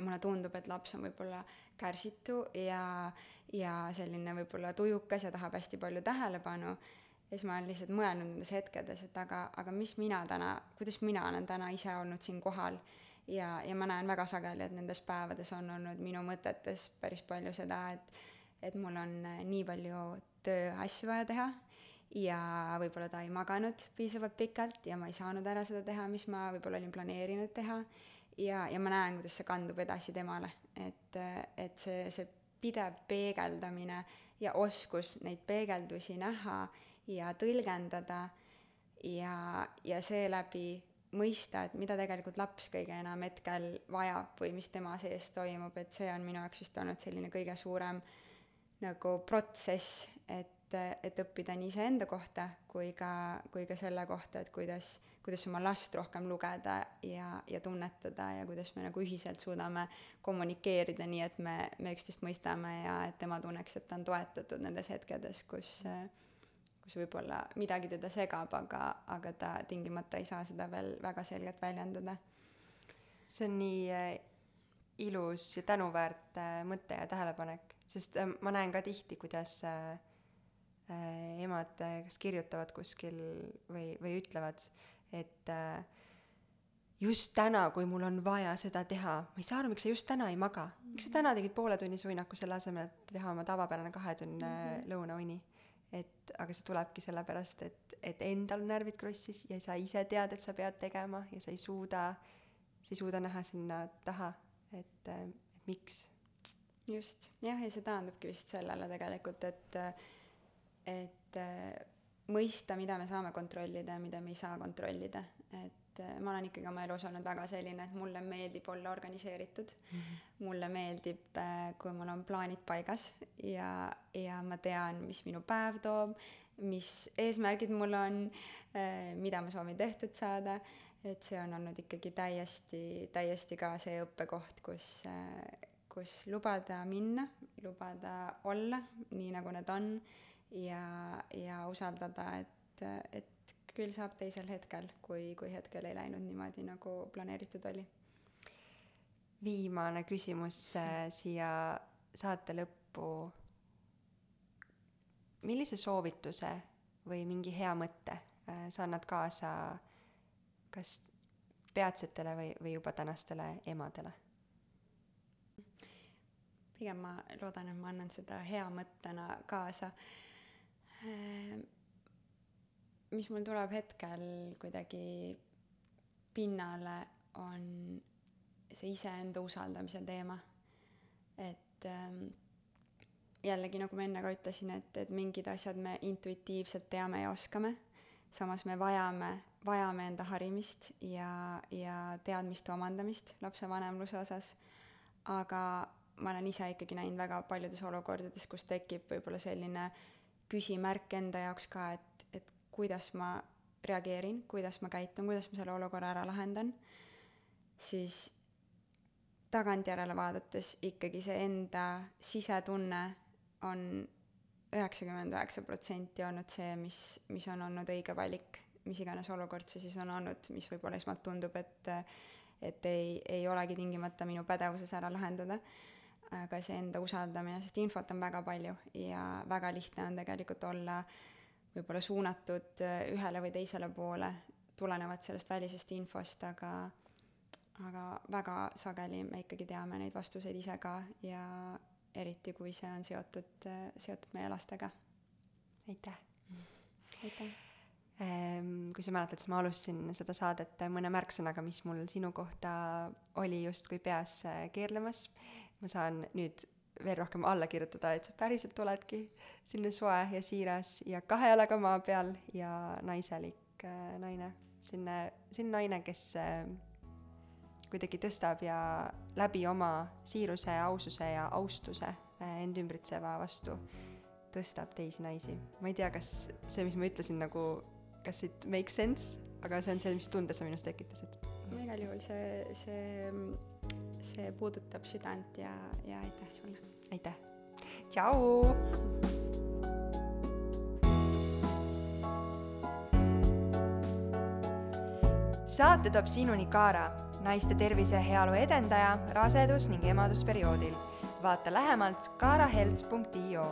mulle tundub, et laps on võib-olla kärsitu ja, ja selline võib-olla tujukas ja tahab hästi palju tähelepanu, ja siis ma olen lihtsalt mõelnud nendes hetkedes, et aga, aga mis mina täna, kuidas mina olen täna ise olnud siin kohal? Ja, ja ma näen väga sageli, et nendes päevades on olnud minu mõtetes päris palju seda, et et mul on nii palju tööasju vaja teha ja võib-olla ta ei maganud piisavalt pikalt ja ma ei saanud ära seda teha, mis ma võib-olla olin planeerinud teha ja, ja ma näen, kuidas see kandub edasi temale, et, et see, see pidev peegeldamine ja oskus neid peegeldusi näha ja tõlgendada ja, ja seeläbi mõista, et mida tegelikult laps kõige enam hetkel vajab või mis tema sees toimub, et see on minu jaoks vist olnud selline kõige suurem nagu protsess, et, et õppida nii iseenda kohta kui ka, kui ka selle kohta, et kuidas kuidas oma last rohkem lugeda ja, ja tunnetada ja kuidas me nagu ühiselt suudame kommunikeerida nii, et me, me üksteist mõistame ja et tema tunneks, et ta on toetatud nendes hetkedes, kus kus võib-olla midagi teda segab, aga, aga ta tingimata ei saa seda veel väga selgelt väljendada. see on nii äh, ilus ja tänuväärt äh, mõte ja tähelepanek, sest äh, ma näen ka tihti, kuidas äh, emad äh, kas kirjutavad kuskil või, või ütlevad, et äh, just täna, kui mul on vaja seda teha, ma ei saa aru, miks sa just täna ei maga. miks sa täna tegid pooletunnise uinaku selle asemel, et teha oma tavapärane kahetunnine mm -hmm. lõunauni? et aga see tulebki sellepärast, et, et endal on närvid krossis ja sa ise tead, et sa pead tegema ja sa ei suuda, sa ei suuda näha sinna taha, et, miks. just, jah, ja see taandubki vist sellele tegelikult, et, et mõista, mida me saame kontrollida ja mida me ei saa kontrollida, et äh, ma olen ikkagi oma elus olnud väga selline, et mulle meeldib olla organiseeritud mm. -hmm. mulle meeldib, äh, kui mul on plaanid paigas ja, ja ma tean, mis minu päev toob, mis eesmärgid mul on, äh, mida ma soovin tehtud saada, et see on olnud ikkagi täiesti, täiesti ka see õppekoht, kus, kus lubada minna, lubada olla nii, nagu need on ja, ja usaldada, et, et küll saab teisel hetkel, kui, kui hetkel ei läinud niimoodi, nagu planeeritud oli. viimane küsimus äh, siia saate lõppu. millise soovituse või mingi hea mõtte äh, sa annad kaasa kas peatsetele või, või juba tänastele emadele? pigem ma loodan, et ma annan seda hea mõttena kaasa mis mul tuleb hetkel kuidagi pinnale, on see iseenda usaldamise teema. et ähm, jällegi, nagu ma enne ka ütlesin, et, et mingid asjad me intuitiivselt teame ja oskame, samas me vajame vajame enda harimist ja, ja teadmiste omandamist lapsevanemluse osas, aga ma olen ise ikkagi näinud väga paljudes olukordades, kus tekib võib-olla selline küsimärk enda jaoks ka, et, et kuidas ma reageerin, kuidas ma käitun, kuidas ma selle olukorra ära lahendan, siis tagantjärele vaadates ikkagi see enda sisetunne on üheksakümmend üheksa protsenti olnud see, mis, mis on olnud õige valik, mis iganes olukord see siis on olnud, mis võib-olla esmalt tundub, et et ei, ei olegi tingimata minu pädevuses ära lahendada, aga see enda usaldamine, sest infot on väga palju ja väga lihtne on tegelikult olla võib-olla suunatud ühele või teisele poole, tulenevalt sellest välisest infost, aga aga väga sageli me ikkagi teame neid vastuseid ise ka ja eriti kui see on seotud, seotud meie lastega. aitäh! aitäh! Ehm, kui sa mäletad, siis ma alustasin seda saadet mõne märksõnaga, mis mul sinu kohta oli justkui peas äh, keerlemas. Ma saan nüüd veel rohkem alla kirjutada, et sa päriselt oledki selline soe ja siiras ja kahe jalaga maa peal ja naiselik äh, naine. selline, selline naine, kes äh, kuidagi tõstab ja läbi oma siiruse, aususe ja austuse end ümbritseva vastu tõstab teisi naisi. ma ei tea, kas see, mis ma ütlesin, nagu kas it makes sense, aga see on see, mis tunde sa minus tekitasid. no igal juhul see, see, see puudutab südant ja, ja aitäh sulle. aitäh. tšau. saate toob sinuni Kaara, naiste tervise ja heaolu edendaja rasedus- ning emadusperioodil. vaata lähemalt kaarahelts.io